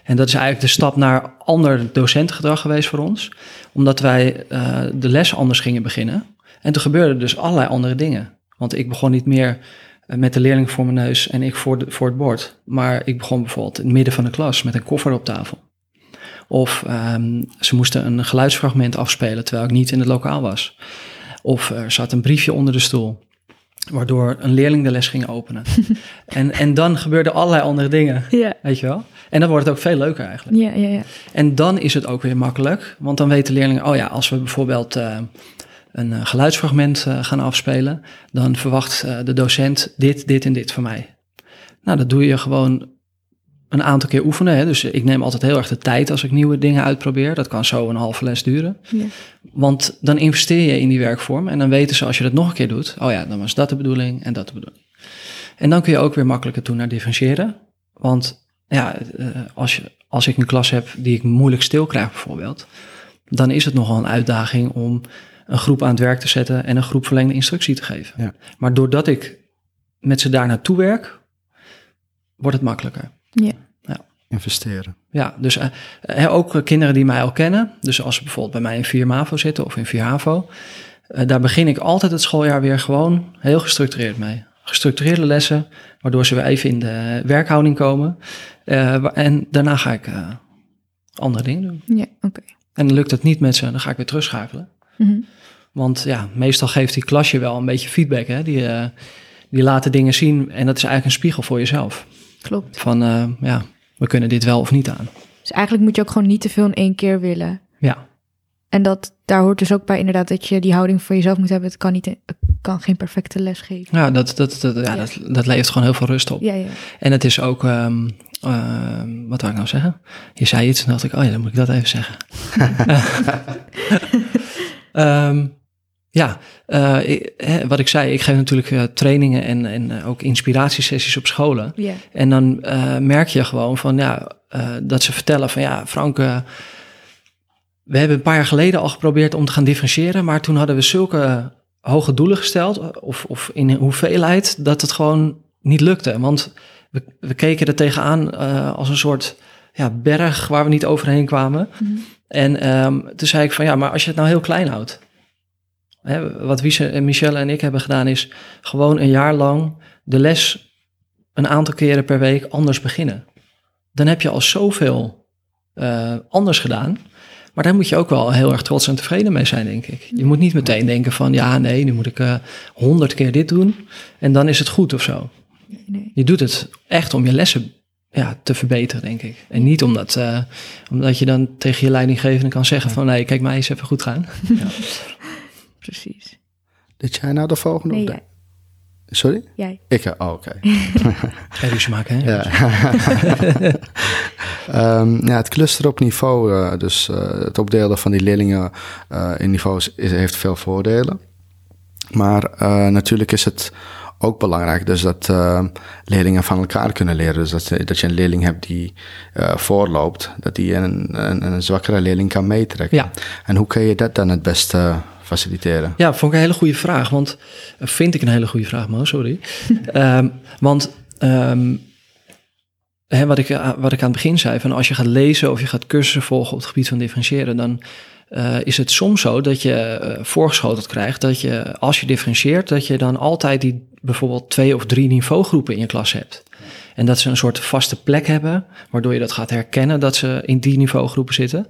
En dat is eigenlijk de stap naar ander docentengedrag geweest voor ons, omdat wij uh, de les anders gingen beginnen. En toen gebeurden dus allerlei andere dingen. Want ik begon niet meer met de leerling voor mijn neus en ik voor, de, voor het bord. Maar ik begon bijvoorbeeld in het midden van de klas met een koffer op tafel. Of um, ze moesten een geluidsfragment afspelen terwijl ik niet in het lokaal was. Of er zat een briefje onder de stoel. Waardoor een leerling de les ging openen. [laughs] en, en dan gebeurden allerlei andere dingen. Ja. Weet je wel? En dan wordt het ook veel leuker eigenlijk. Ja, ja, ja. En dan is het ook weer makkelijk. Want dan weten leerlingen, oh ja, als we bijvoorbeeld uh, een uh, geluidsfragment uh, gaan afspelen, dan verwacht de docent dit, dit en dit van mij. Nou, dat doe je gewoon een aantal keer oefenen. Hè? Dus ik neem altijd heel erg de tijd als ik nieuwe dingen uitprobeer. Dat kan zo een halve les duren. Ja. Want dan investeer je in die werkvorm en dan weten ze als je dat nog een keer doet, oh ja, dan was dat de bedoeling en dat de bedoeling. En dan kun je ook weer makkelijker toe naar differentiëren. Want ja, als, je, als ik een klas heb die ik moeilijk stil krijg bijvoorbeeld, dan is het nogal een uitdaging om een groep aan het werk te zetten en een groep verlengde instructie te geven. Ja. Maar doordat ik met ze daar naartoe werk, wordt het makkelijker. Ja. Investeren. Ja, dus uh, ook kinderen die mij al kennen. Dus als ze bijvoorbeeld bij mij in 4 MAVO zitten of in 4 HAVO. Uh, daar begin ik altijd het schooljaar weer gewoon heel gestructureerd mee. Gestructureerde lessen, waardoor ze weer even in de werkhouding komen. Uh, en daarna ga ik andere dingen doen. Ja, oké. En lukt het niet met ze, dan ga ik weer terugschakelen. Mm -hmm. Want ja, meestal geeft die klasje wel een beetje feedback. Hè? Die, uh, die laten dingen zien en dat is eigenlijk een spiegel voor jezelf. Klopt. Van uh, ja, we kunnen dit wel of niet aan. Dus eigenlijk moet je ook gewoon niet te veel in één keer willen. Ja. En dat, daar hoort dus ook bij inderdaad dat je die houding voor jezelf moet hebben. Het kan, niet, kan geen perfecte les geven. Ja, dat, dat, dat, ja, ja. Dat, dat levert gewoon heel veel rust op. Ja, ja. En het is ook, um, uh, wat wou ik nou zeggen? Je zei iets en dacht ik, oh ja, dan moet ik dat even zeggen. um, [laughs] [laughs] ja, uh, ik, hè, wat ik zei, ik geef natuurlijk uh, trainingen en, en uh, ook inspiratiesessies op scholen. Yeah. En dan merk je gewoon van, ja, dat ze vertellen van, ja, Frank, we hebben een paar jaar geleden al geprobeerd om te gaan differentiëren, maar toen hadden we zulke hoge doelen gesteld, of, of in hoeveelheid, dat het gewoon niet lukte. Want we, we keken er tegenaan als een soort ja, berg waar we niet overheen kwamen. Mm -hmm. En um, toen zei ik van ja, maar als je het nou heel klein houdt. Hè, wat en Michelle en ik hebben gedaan is gewoon een jaar lang de les een aantal keren per week anders beginnen. Dan heb je al zoveel uh, anders gedaan. Maar daar moet je ook wel heel erg trots en tevreden mee zijn, denk ik. Je moet niet meteen denken van ja, nee, nu moet ik honderd uh, keer dit doen en dan is het goed of zo. Nee. Je doet het echt om je lessen ja, te verbeteren, denk ik. En niet omdat, uh, omdat je dan tegen je leidinggevende kan zeggen van... nee, kijk, mij eens even goed gaan. [laughs] Ja. Precies. Dit jij nou de volgende? Nee, of jij. Sorry? Jij. Ik, oh, oké. [laughs] Ga ruzie maken, hè? Ja. um, [laughs] ja, het cluster op niveau, uh, dus uh, het opdelen van die leerlingen uh, in niveaus, is, heeft veel voordelen. Maar natuurlijk is het ook belangrijk. Dus dat uh, leerlingen van elkaar kunnen leren. Dus dat, dat je een leerling hebt die uh, voorloopt, dat die een, een, een, zwakkere leerling kan meetrekken. Ja. En hoe kun je dat dan het beste faciliteren? Ja, vond ik een hele goede vraag. Want vind ik een hele goede vraag, Mo, sorry. um, [laughs] want um, hè, wat, ik, wat ik aan het begin zei, van als je gaat lezen of je gaat cursussen volgen op het gebied van differentiëren, dan uh, is het soms zo dat je uh, voorgeschoteld krijgt dat je, als je differentieert, dat je dan altijd die bijvoorbeeld twee of drie niveaugroepen in je klas hebt. En dat ze een soort vaste plek hebben, waardoor je dat gaat herkennen dat ze in die niveaugroepen zitten.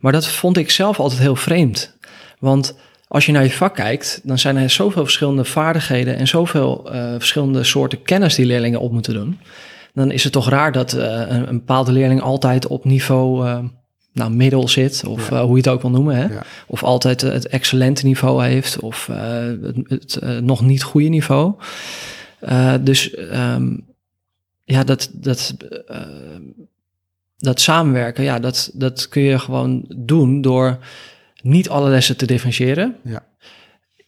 Maar dat vond ik zelf altijd heel vreemd. Want als je naar je vak kijkt, dan zijn er zoveel verschillende vaardigheden en zoveel uh, verschillende soorten kennis die leerlingen op moeten doen. Dan is het toch raar dat een, een, bepaalde leerling altijd op niveau nou, middel zit, of ja. hoe je het ook wil noemen. Hè? Ja. Of altijd het excellente niveau heeft, of het, het nog niet goede niveau. dus um, ja, dat, dat, dat samenwerken, ja, dat, dat kun je gewoon doen door niet alle lessen te differentiëren. Ja.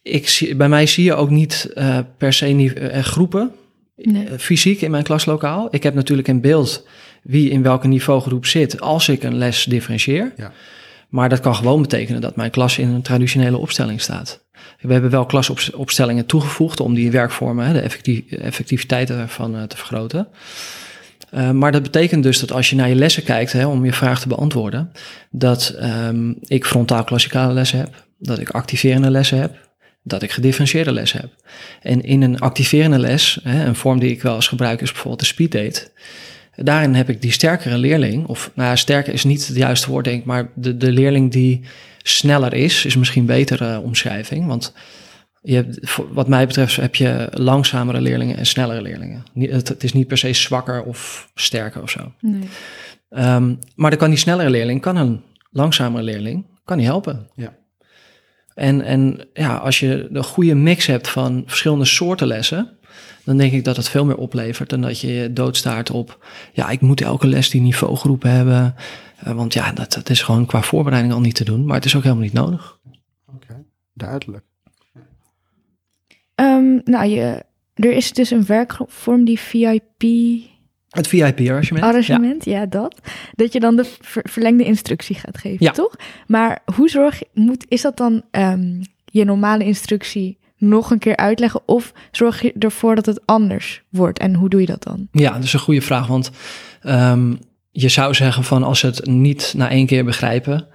Ik zie, bij mij zie je ook niet per se groepen, nee. fysiek in mijn klaslokaal. Ik heb natuurlijk in beeld wie in welke niveaugroep zit als ik een les differentieer. Ja. Maar dat kan gewoon betekenen dat mijn klas in een traditionele opstelling staat. We hebben wel klasopstellingen toegevoegd om die werkvormen, de effectief, effectiviteit ervan uh, te vergroten. Uh, maar dat betekent dus dat als je naar je lessen kijkt, hè, om je vraag te beantwoorden, dat um, ik frontaal klassikale lessen heb, dat ik activerende lessen heb, dat ik gedifferentieerde lessen heb. En in een activerende les, hè, een vorm die ik wel eens gebruik is bijvoorbeeld de speed date. Daarin heb ik die sterkere leerling, of nou ja, sterker is niet het juiste woord, denk ik, maar de, de leerling die sneller is, is misschien een betere omschrijving. Want je hebt, wat mij betreft heb je langzamere leerlingen en snellere leerlingen. Het, het is niet per se zwakker of sterker of zo. Nee. Um, maar dan kan die snellere leerling, kan een langzamere leerling, kan die helpen. Ja. En, en ja, als je de goede mix hebt van verschillende soorten lessen, dan denk ik dat het veel meer oplevert dan dat je je doodstaart op, ja, ik moet elke les die niveaugroepen hebben. Uh, want ja, dat, dat is gewoon qua voorbereiding al niet te doen, maar het is ook helemaal niet nodig. Oké, duidelijk. Um, nou, je, er is dus een werkvorm die VIP het VIP-arrangement. Arrangement, ja. dat. Dat je dan de verlengde instructie gaat geven, ja. toch? Maar hoe zorg je, moet, is dat dan um, je normale instructie nog een keer uitleggen? Of zorg je ervoor dat het anders wordt? En hoe doe je dat dan? Ja, dat is een goede vraag. Want um, je zou zeggen van als ze het niet na één keer begrijpen...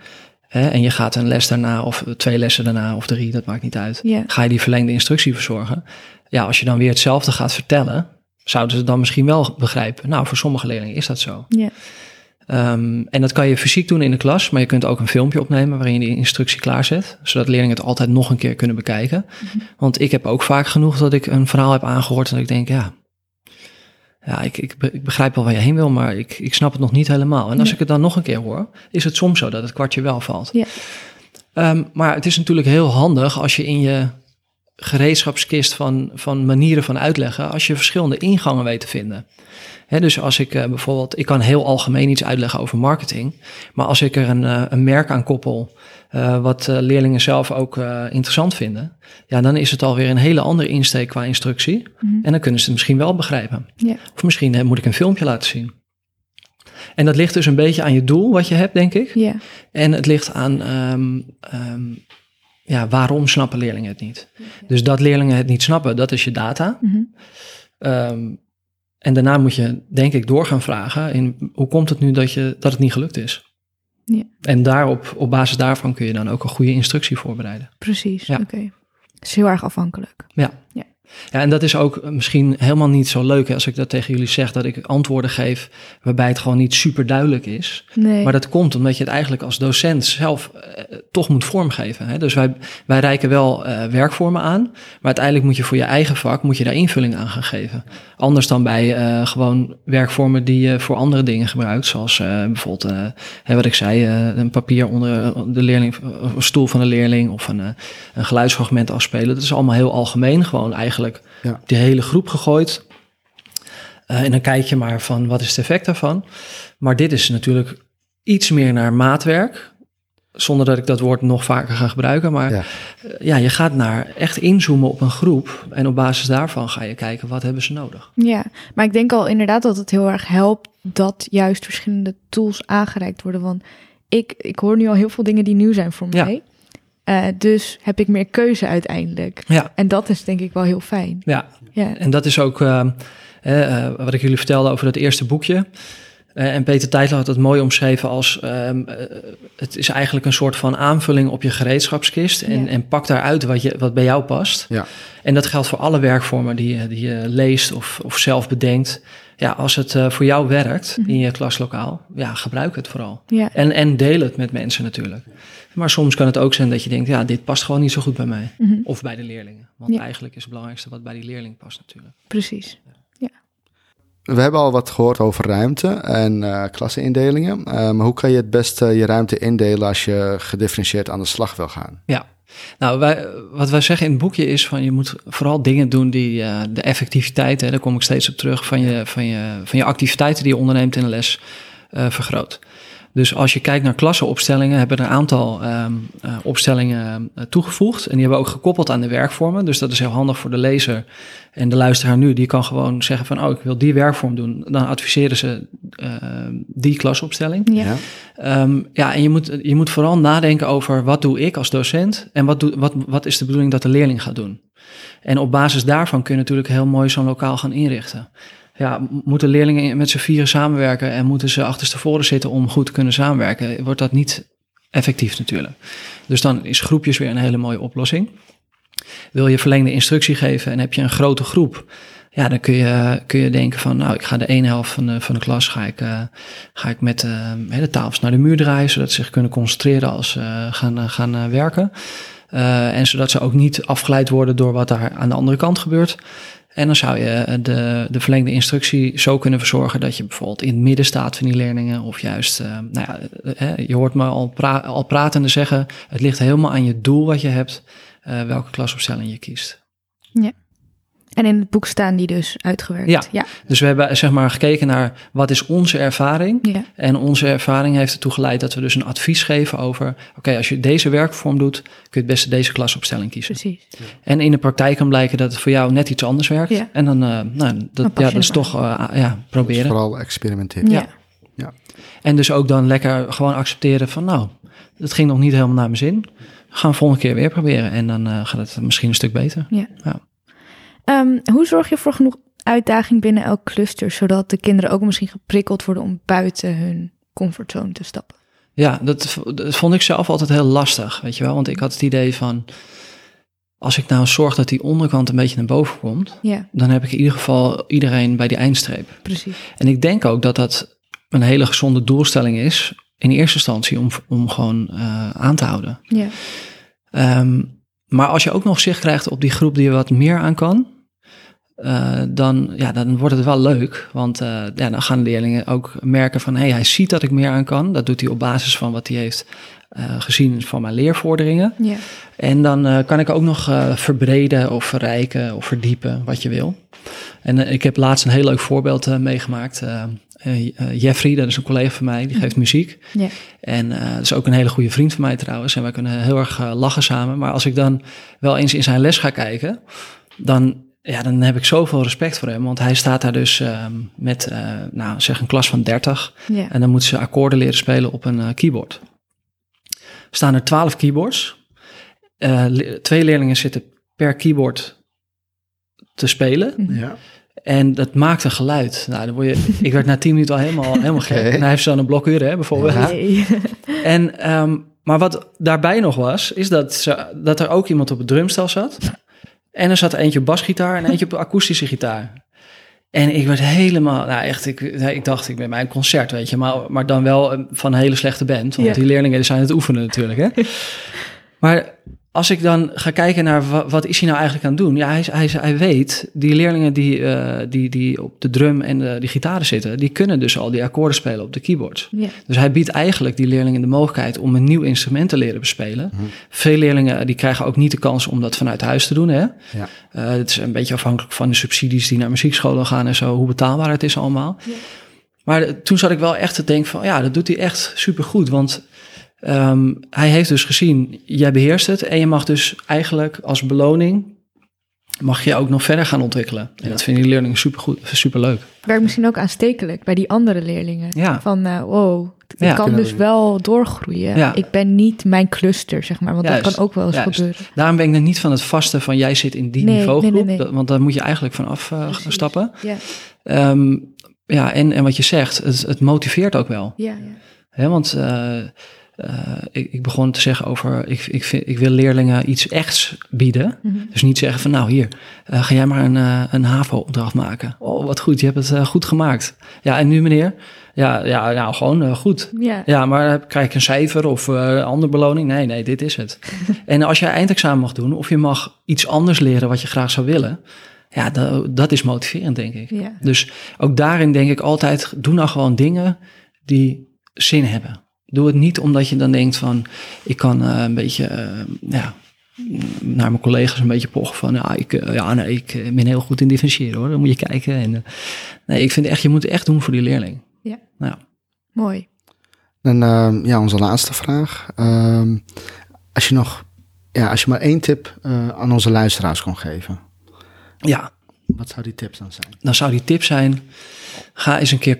Hè, en je gaat een les daarna of twee lessen daarna of drie, dat maakt niet uit. Yeah. Ga je die verlengde instructie verzorgen? Ja, als je dan weer hetzelfde gaat vertellen zouden ze dan misschien wel begrijpen. Nou, voor sommige leerlingen is dat zo. Um, en dat kan je fysiek doen in de klas, maar je kunt ook een filmpje opnemen waarin je die instructie klaarzet, zodat leerlingen het altijd nog een keer kunnen bekijken. Mhm. Want ik heb ook vaak genoeg dat ik een verhaal heb aangehoord en dat ik denk, ja, ja ik, ik, ik begrijp wel waar je heen wil, maar ik, ik snap het nog niet helemaal. En als ik het dan nog een keer hoor, is het soms zo dat het kwartje wel valt. Ja. Um, maar het is natuurlijk heel handig als je in je gereedschapskist van, van manieren van uitleggen, als je verschillende ingangen weet te vinden. Dus als ik uh, bijvoorbeeld, ik kan heel algemeen iets uitleggen over marketing, maar als ik er een, uh, een merk aan koppel, uh, wat leerlingen zelf ook interessant vinden, ja, dan is het alweer een hele andere insteek qua instructie. Mhm. En dan kunnen ze het misschien wel begrijpen. Of misschien moet ik een filmpje laten zien. En dat ligt dus een beetje aan je doel wat je hebt, denk ik. Ja. En het ligt aan um, um, ja, waarom snappen leerlingen het niet? Dus dat leerlingen het niet snappen, dat is je data. Mhm. Um, en daarna moet je, denk ik, door gaan vragen in hoe komt het nu dat, je, dat het niet gelukt is? Ja. En daarop, op basis daarvan kun je dan ook een goede instructie voorbereiden. Precies, Ja. oké. Het is heel erg afhankelijk. Ja. Ja. Ja, en dat is ook misschien helemaal niet zo leuk hè, als ik dat tegen jullie zeg, dat ik antwoorden geef waarbij het gewoon niet super duidelijk is. Nee. Maar dat komt omdat je het eigenlijk als docent zelf eh, toch moet vormgeven. Hè? Dus wij, wij reiken wel eh, werkvormen aan, maar uiteindelijk moet je voor je eigen vak moet je daar invulling aan gaan geven. Anders dan bij eh, gewoon werkvormen die je voor andere dingen gebruikt, zoals bijvoorbeeld, hè, wat ik zei, een papier onder de leerling, een stoel van de leerling of een, een geluidsfragment afspelen. Dat is allemaal heel algemeen, gewoon eigenlijk Ja. die hele groep gegooid. Eh, en dan kijk je maar van wat is het effect daarvan. Maar dit is natuurlijk iets meer naar maatwerk. Zonder dat ik dat woord nog vaker ga gebruiken. Maar Ja. ja, ja je gaat naar echt inzoomen op een groep. En op basis daarvan ga je kijken wat hebben ze nodig. Ja, maar ik denk al inderdaad dat het heel erg helpt dat juist verschillende tools aangereikt worden. Want ik, ik hoor nu al heel veel dingen die nieuw zijn voor Ja. Eh, dus heb ik meer keuze uiteindelijk. Ja, En dat is denk ik wel heel fijn. ja. Ja, En dat is ook eh, eh, eh, wat ik jullie vertelde over dat eerste boekje. Eh, en Peter Tijtler had het mooi omschreven als... ehm, eh, het is eigenlijk een soort van aanvulling op je gereedschapskist. En, Ja. en pak daaruit wat, je, wat bij jou past. Ja. En dat geldt voor alle werkvormen die, je- die je leest of, of zelf bedenkt. Ja, als het eh, voor jou werkt Mhm. in je klaslokaal, ja, gebruik het vooral. ja, En, en deel het met mensen natuurlijk. Maar soms kan het ook zijn dat je denkt, ja, dit past gewoon niet zo goed bij mij. mhm, Of bij de leerlingen. Want Ja. eigenlijk is het belangrijkste wat bij die leerling past natuurlijk. precies. We hebben al wat gehoord over ruimte en eh klassenindelingen. Eh, maar hoe kan je het beste je ruimte indelen als je gedifferentieerd aan de slag wil gaan? Ja, nou, wij, wat wij zeggen in het boekje is van je moet vooral dingen doen die eh, de effectiviteit, hè, daar kom ik steeds op terug, van je, van je, van je activiteiten die je onderneemt in een les vergroot. Dus als je kijkt naar klassenopstellingen, hebben er een aantal ehm, eh, opstellingen eh, toegevoegd. En die hebben we ook gekoppeld aan de werkvormen. Dus dat is heel handig voor de lezer en de luisteraar nu. Die kan gewoon zeggen van, oh, ik wil die werkvorm doen. Dan adviseren ze eh, die klasopstelling. Ja, Ehm, ja, en je moet, je moet vooral nadenken over wat doe ik als docent en wat, doe, wat, wat is de bedoeling dat de leerling gaat doen. En op basis daarvan kun je natuurlijk heel mooi zo'n lokaal gaan inrichten. Ja, moeten leerlingen met z'n vieren samenwerken en moeten ze achterstevoren zitten om goed te kunnen samenwerken, wordt dat niet effectief natuurlijk. Dus dan is groepjes weer een hele mooie oplossing. Wil je verlengde instructie geven en heb je een grote groep, ja, dan kun je, kun je denken van, nou, ik ga de ene helft van de, van de klas ga ik, eh, ga ik met eh, de tafels naar de muur draaien, zodat ze zich kunnen concentreren als ze gaan, eh, gaan werken. En zodat ze ook niet afgeleid worden door wat daar aan de andere kant gebeurt. En dan zou je de, de verlengde instructie zo kunnen verzorgen dat je bijvoorbeeld in het midden staat van die leerlingen. Of juist, uh, nou ja, je hoort me al, pra al pratende zeggen, het ligt helemaal aan je doel wat je hebt, uh, welke klasopstelling je kiest. Ja. En in het boek staan die dus uitgewerkt. Ja. ja. Dus we hebben zeg maar gekeken naar wat is onze ervaring. Ja. En onze ervaring heeft ertoe geleid dat we dus een advies geven over... oké, als je deze werkvorm doet, kun je het beste deze klasopstelling kiezen. Precies. En in de praktijk kan blijken dat het voor jou net iets anders werkt. Ja. En dan, uh, nou, dat, ja, dat is toch uh, ja, proberen. Dus vooral experimenteren. Ja. ja. En dus ook dan lekker gewoon accepteren van... nou, het ging nog niet helemaal naar mijn zin. Gaan we volgende keer weer proberen. En dan uh, gaat het misschien een stuk beter. Ja. Um, hoe zorg je voor genoeg uitdaging binnen elk cluster, zodat de kinderen ook misschien geprikkeld worden om buiten hun comfortzone te stappen? Ja, dat, dat, vond ik zelf altijd heel lastig, weet je wel. Want ik had het idee van, als ik nou zorg dat die onderkant een beetje naar boven komt, ja. dan heb ik in ieder geval iedereen bij die eindstreep. Precies. En ik denk ook dat dat een hele gezonde doelstelling is, in eerste instantie, om, om gewoon uh, aan te houden. Ja. Um, maar als je ook nog zicht krijgt op die groep die er wat meer aan kan, uh, dan, ja, dan wordt het wel leuk. Want uh, ja, dan gaan leerlingen ook merken van... hé, hey, hij ziet dat ik meer aan kan. Dat doet hij op basis van wat hij heeft uh, gezien van mijn leervorderingen. Ja. En dan kan ik ook nog verbreden of verrijken of verdiepen wat je wil. En ik heb laatst een heel leuk voorbeeld meegemaakt... Jeffrey, dat is een collega van mij, die geeft muziek. Ja. En uh, dat is ook een hele goede vriend van mij trouwens. En wij kunnen heel erg lachen samen. Maar als ik dan wel eens in zijn les ga kijken, dan, ja, dan heb ik zoveel respect voor hem. Want hij staat daar dus met, nou, zeg een klas van 30. Ja. En dan moeten ze akkoorden leren spelen op een keyboard. Er staan er 12 keyboards. Le twee leerlingen zitten per keyboard te spelen. Ja. En dat maakt een geluid. Nou, dan word je, [laughs] ik werd na tien minuten al helemaal, helemaal gek. Okay. En hij heeft zo'n blokuur, hè, bijvoorbeeld. Ja. Nee. [laughs] En, um, maar wat daarbij nog was, is dat, ze, dat er ook iemand op het drumstel zat. En er zat eentje op basgitaar en eentje op akoestische gitaar. En ik werd helemaal, nou echt, ik, ik dacht, ik ben bij een concert, weet je. Maar, maar dan wel van een hele slechte band. Want Ja. die leerlingen zijn het oefenen natuurlijk, hè. [laughs] Maar als ik dan ga kijken naar wat, wat is hij nou eigenlijk aan het doen? Ja, hij, hij, hij weet, die leerlingen die, uh, die, die op de drum en de, die gitaren zitten, die kunnen dus al die akkoorden spelen op de keyboards. Ja. Dus hij biedt eigenlijk die leerlingen de mogelijkheid om een nieuw instrument te leren bespelen. Mhm. Veel leerlingen die krijgen ook niet de kans om dat vanuit huis te doen. Hè? Ja. Uh, het is een beetje afhankelijk van de subsidies die naar muziekscholen gaan en zo, hoe betaalbaar het is allemaal. Ja. Maar toen zat ik wel echt te denken van, ja, dat doet hij echt supergoed, want... Um, hij heeft dus gezien, jij beheerst het en je mag dus eigenlijk als beloning, mag je ook nog verder gaan ontwikkelen. En Ja. dat vinden die leerlingen supergoed, superleuk. Werkt misschien ook aanstekelijk bij die andere leerlingen. Ja. Van, uh, wow, ik Ja. kan dus we- wel doorgroeien. Ja. Ik ben niet mijn cluster, zeg maar. Want Juist. dat kan ook wel eens Juist. gebeuren. Daarom ben ik er niet van het vaste van jij zit in die Nee, niveaugroep, nee, nee, nee. dat- want daar moet je eigenlijk van af uh, Precies. stappen. Ja, Um, ja, en, en wat je zegt, het, het motiveert ook wel. ja, ja. Hè, want uh, uh, ik, ik begon te zeggen over, ik, ik, vind, ik wil leerlingen iets echts bieden. Mhm. Dus niet zeggen van nou hier, uh, ga jij maar een, uh, een HAVO-opdracht maken. Oh, wat goed, je hebt het goed gemaakt. Ja, en nu meneer? Ja, ja nou gewoon goed. Ja. Ja, maar krijg ik een cijfer of een andere beloning? Nee, nee, dit is het. [laughs] en als jij eindexamen mag doen of je mag iets anders leren wat je graag zou willen... Ja, dat, dat is motiverend, denk ik. Dus ook daarin denk ik altijd, doe nou gewoon dingen die zin hebben. Doe het niet omdat je dan denkt van, ik kan uh, een beetje, uh, ja, naar mijn collega's een beetje pochen van, ja, ik, uh, ja, nee, ik ben heel goed in differentiëren hoor. Dan moet je kijken. En, uh, nee, ik vind echt, je moet het echt doen voor die leerling. Ja. Nou. Mooi. En uh, ja, onze laatste vraag. Uh, als je nog, ja, als je maar één tip uh, aan onze luisteraars kon geven. Ja. Wat zou die tip dan zijn? Dan zou die tip zijn, ga eens een keer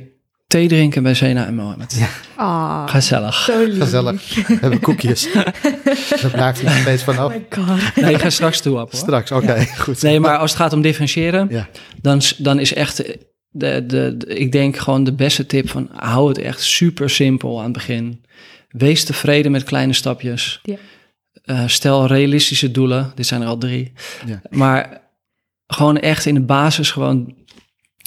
thee drinken bij Zena en Mohammed. Ja. Ah, Gezellig. Zo lief. Gezellig. We hebben koekjes. [laughs] Daar blijft hij een beetje vanaf. Oh my god. Nee, ik ga straks toe op hoor. Straks, oké, okay, ja. goed. Nee, maar als het gaat om differentiëren, ja. dan, dan is echt, de, de, de, ik denk gewoon de beste tip van, hou het echt super simpel aan het begin. Wees tevreden met kleine stapjes. Ja. Uh, stel realistische doelen, dit zijn er al drie. Ja. Maar gewoon echt in de basis gewoon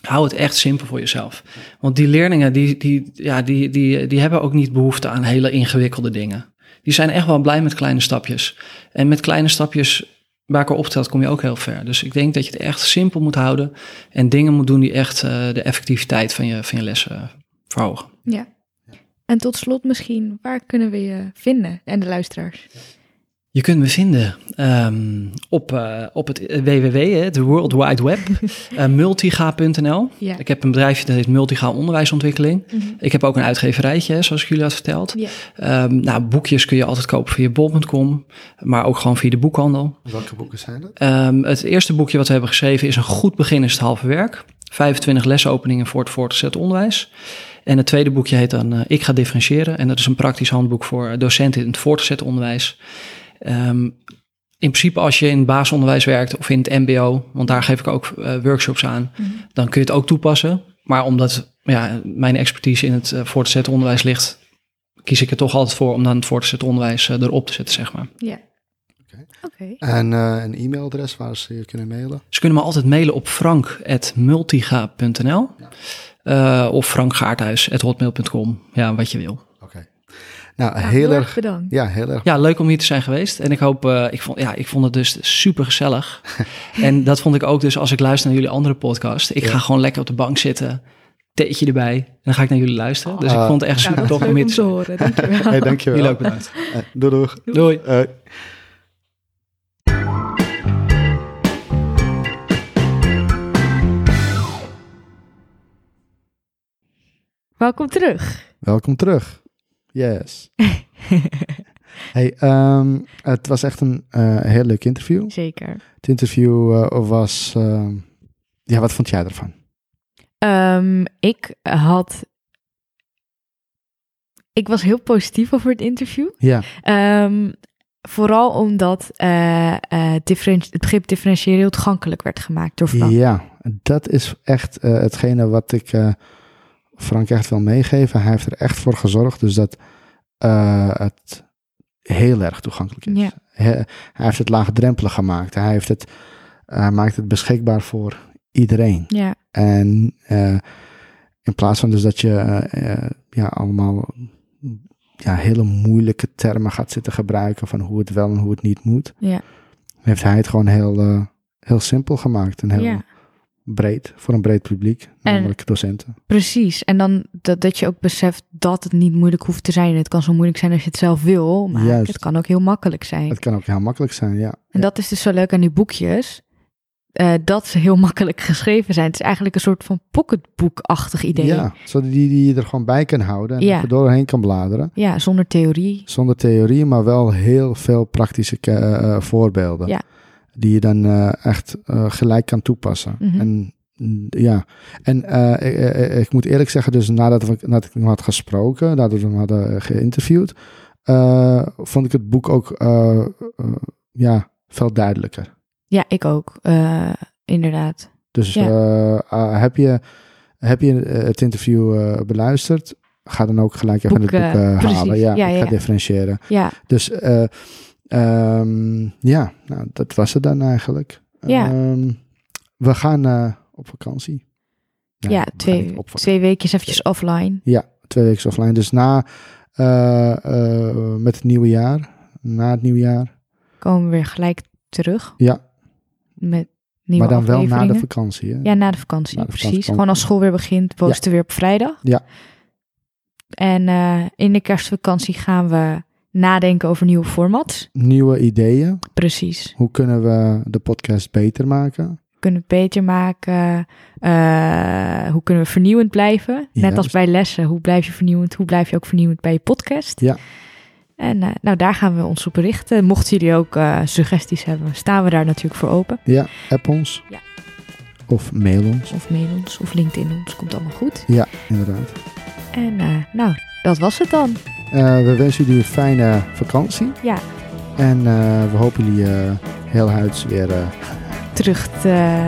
hou het echt simpel voor jezelf. Want die leerlingen, die, die, ja, die, die, die hebben ook niet behoefte aan hele ingewikkelde dingen. Die zijn echt wel blij met kleine stapjes. En met kleine stapjes elkaar optelt, kom je ook heel ver. Dus ik denk dat je het echt simpel moet houden en dingen moet doen die echt eh, de effectiviteit van je, van je lessen verhogen. Ja. En tot slot misschien, waar kunnen we je vinden en de luisteraars? Je kunt me vinden um, op, uh, op het www, het World Wide Web, [laughs] uh, multiga.nl. Ja. Ik heb een bedrijfje dat heet Multiga Onderwijsontwikkeling. Mhm. Ik heb ook een uitgeverijtje, zoals ik jullie had verteld. Ja. Um, nou, boekjes kun je altijd kopen via bol.com, maar ook gewoon via de boekhandel. Welke boeken zijn dat? Um, het eerste boekje wat we hebben geschreven is Een goed begin is het halve werk. 25 lesopeningen voor het voortgezet onderwijs. En het tweede boekje heet dan uh, Ik ga differentiëren. En dat is een praktisch handboek voor docenten in het voortgezet onderwijs. Um, in principe als je in het basisonderwijs werkt of in het mbo, want daar geef ik ook uh, workshops aan, Mhm. dan kun je het ook toepassen. Maar omdat ja, mijn expertise in het uh, voortgezet onderwijs ligt, kies ik er toch altijd voor om dan het voortgezet onderwijs uh, erop te zetten, zeg maar. Ja. Oké. Oké. En uh, een e-mailadres waar ze je kunnen mailen? Ze kunnen me altijd mailen op frank.multiga.nl uh, of frankgaarthuis.hotmail.com. Ja, wat je wil. Nou, Nou, heel erg bedankt. Ja, heel erg. Ja, leuk om hier te zijn geweest. En ik hoop, uh, ik, vond, ja, ik vond het dus super gezellig. [laughs] en dat vond ik ook dus als ik luister naar jullie andere podcast. Ik Ja. ga gewoon lekker op de bank zitten, theetje erbij. En dan ga ik naar jullie luisteren. Dus ik Ah. vond het echt Ja, super tof om hier te horen. Dankjewel. Hey, dankjewel. Jullie ook bedankt. Eh, doei, doei. Doei. Eh, Welkom terug. welkom terug. Yes. [laughs] hey, um, het was echt een uh, heel leuk interview. Zeker. Het interview uh, was... Uh, ja, wat vond jij ervan? Um, ik had... Ik was heel positief over het interview. Ja. Um, vooral omdat uh, het begrip differentiëren heel toegankelijk werd gemaakt door Frank. Ja, dat is echt hetgene wat ik Frank echt wil meegeven. Hij heeft er echt voor gezorgd, dus dat uh, het heel erg toegankelijk is. Ja. Hij, hij, heeft het laagdrempelig gemaakt. Hij heeft het, uh, maakt het beschikbaar voor iedereen. Ja. En uh, in plaats van dus dat je ja, allemaal ja, hele moeilijke termen gaat zitten gebruiken van hoe het wel en hoe het niet moet, ja. heeft hij het gewoon heel, heel simpel gemaakt en heel ja breed, voor een breed publiek, namelijk en, docenten. Precies, en dan dat, dat je ook beseft dat het niet moeilijk hoeft te zijn. Het kan zo moeilijk zijn als je het zelf wil, maar Juist. het kan ook heel makkelijk zijn. Het kan ook heel makkelijk zijn, ja. En ja. dat is dus zo leuk aan die boekjes, uh, dat ze heel [laughs] makkelijk geschreven zijn. Het is eigenlijk een soort van pocketboekachtig idee. Ja, zodat die, die je er gewoon bij kan houden en ja. er doorheen kan bladeren. Ja, zonder theorie. Zonder theorie, maar wel heel veel praktische uh, voorbeelden. Ja. Die je dan uh, echt uh, gelijk kan toepassen. Mhm. En ja, en uh, ik, ik, moet eerlijk zeggen, dus nadat, we, nadat ik hem had gesproken, nadat we hem hadden geïnterviewd, vond ik het boek ook ja, veel duidelijker. Ja, ik ook, inderdaad. Dus ja. uh, heb je, heb je het interview beluisterd? Ga dan ook gelijk even boek, het boek halen. Ja, ja, ik ga differentiëren. Ja. Dus um, ja, nou, dat was het dan eigenlijk. Ja. Um, we gaan uh, op vakantie. Ja, ja twee, vakantie. twee weekjes eventjes offline. Ja, twee weken offline. Dus na uh, uh, met het nieuwe jaar, na het nieuwe jaar. Komen we weer gelijk terug. Ja. Met nieuwe Maar dan wel na de vakantie, hè? Ja, na de vakantie, Na de precies. vakantie. Gewoon als school weer begint, posten we weer op vrijdag. Ja. En in de kerstvakantie gaan we nadenken over nieuwe formats. Nieuwe ideeën. Precies. Hoe kunnen we de podcast beter maken? Kunnen we beter maken? Uh, hoe kunnen we vernieuwend blijven? Net Juist. als bij lessen. Hoe blijf je vernieuwend? Hoe blijf je ook vernieuwend bij je podcast? Ja. En uh, nou, daar gaan we ons op richten. Mochten jullie ook uh, suggesties hebben, staan we daar natuurlijk voor open. Ja, app ons. Ja. Of mail ons. Of mail ons, of LinkedIn ons. Komt allemaal goed. Ja, inderdaad. En nou, dat was het dan. We wensen jullie een fijne vakantie. Ja. En uh, we hopen jullie uh, heel huids weer terug te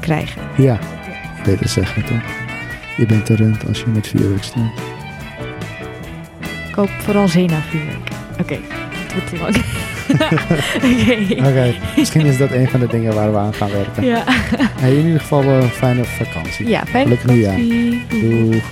krijgen. Ja, beter zeggen toch? Je bent te rund als je met vuurwerk staat. Koop vooral Zena-vuurwerk. Oké, okay. het wordt te lang. [laughs] Oké. Okay. okay. Misschien is dat een van de dingen waar we aan gaan werken. Ja. Hey, in ieder geval een fijne vakantie. Ja, fijne Gelukkig vakantie. nieuwjaar. Doeg.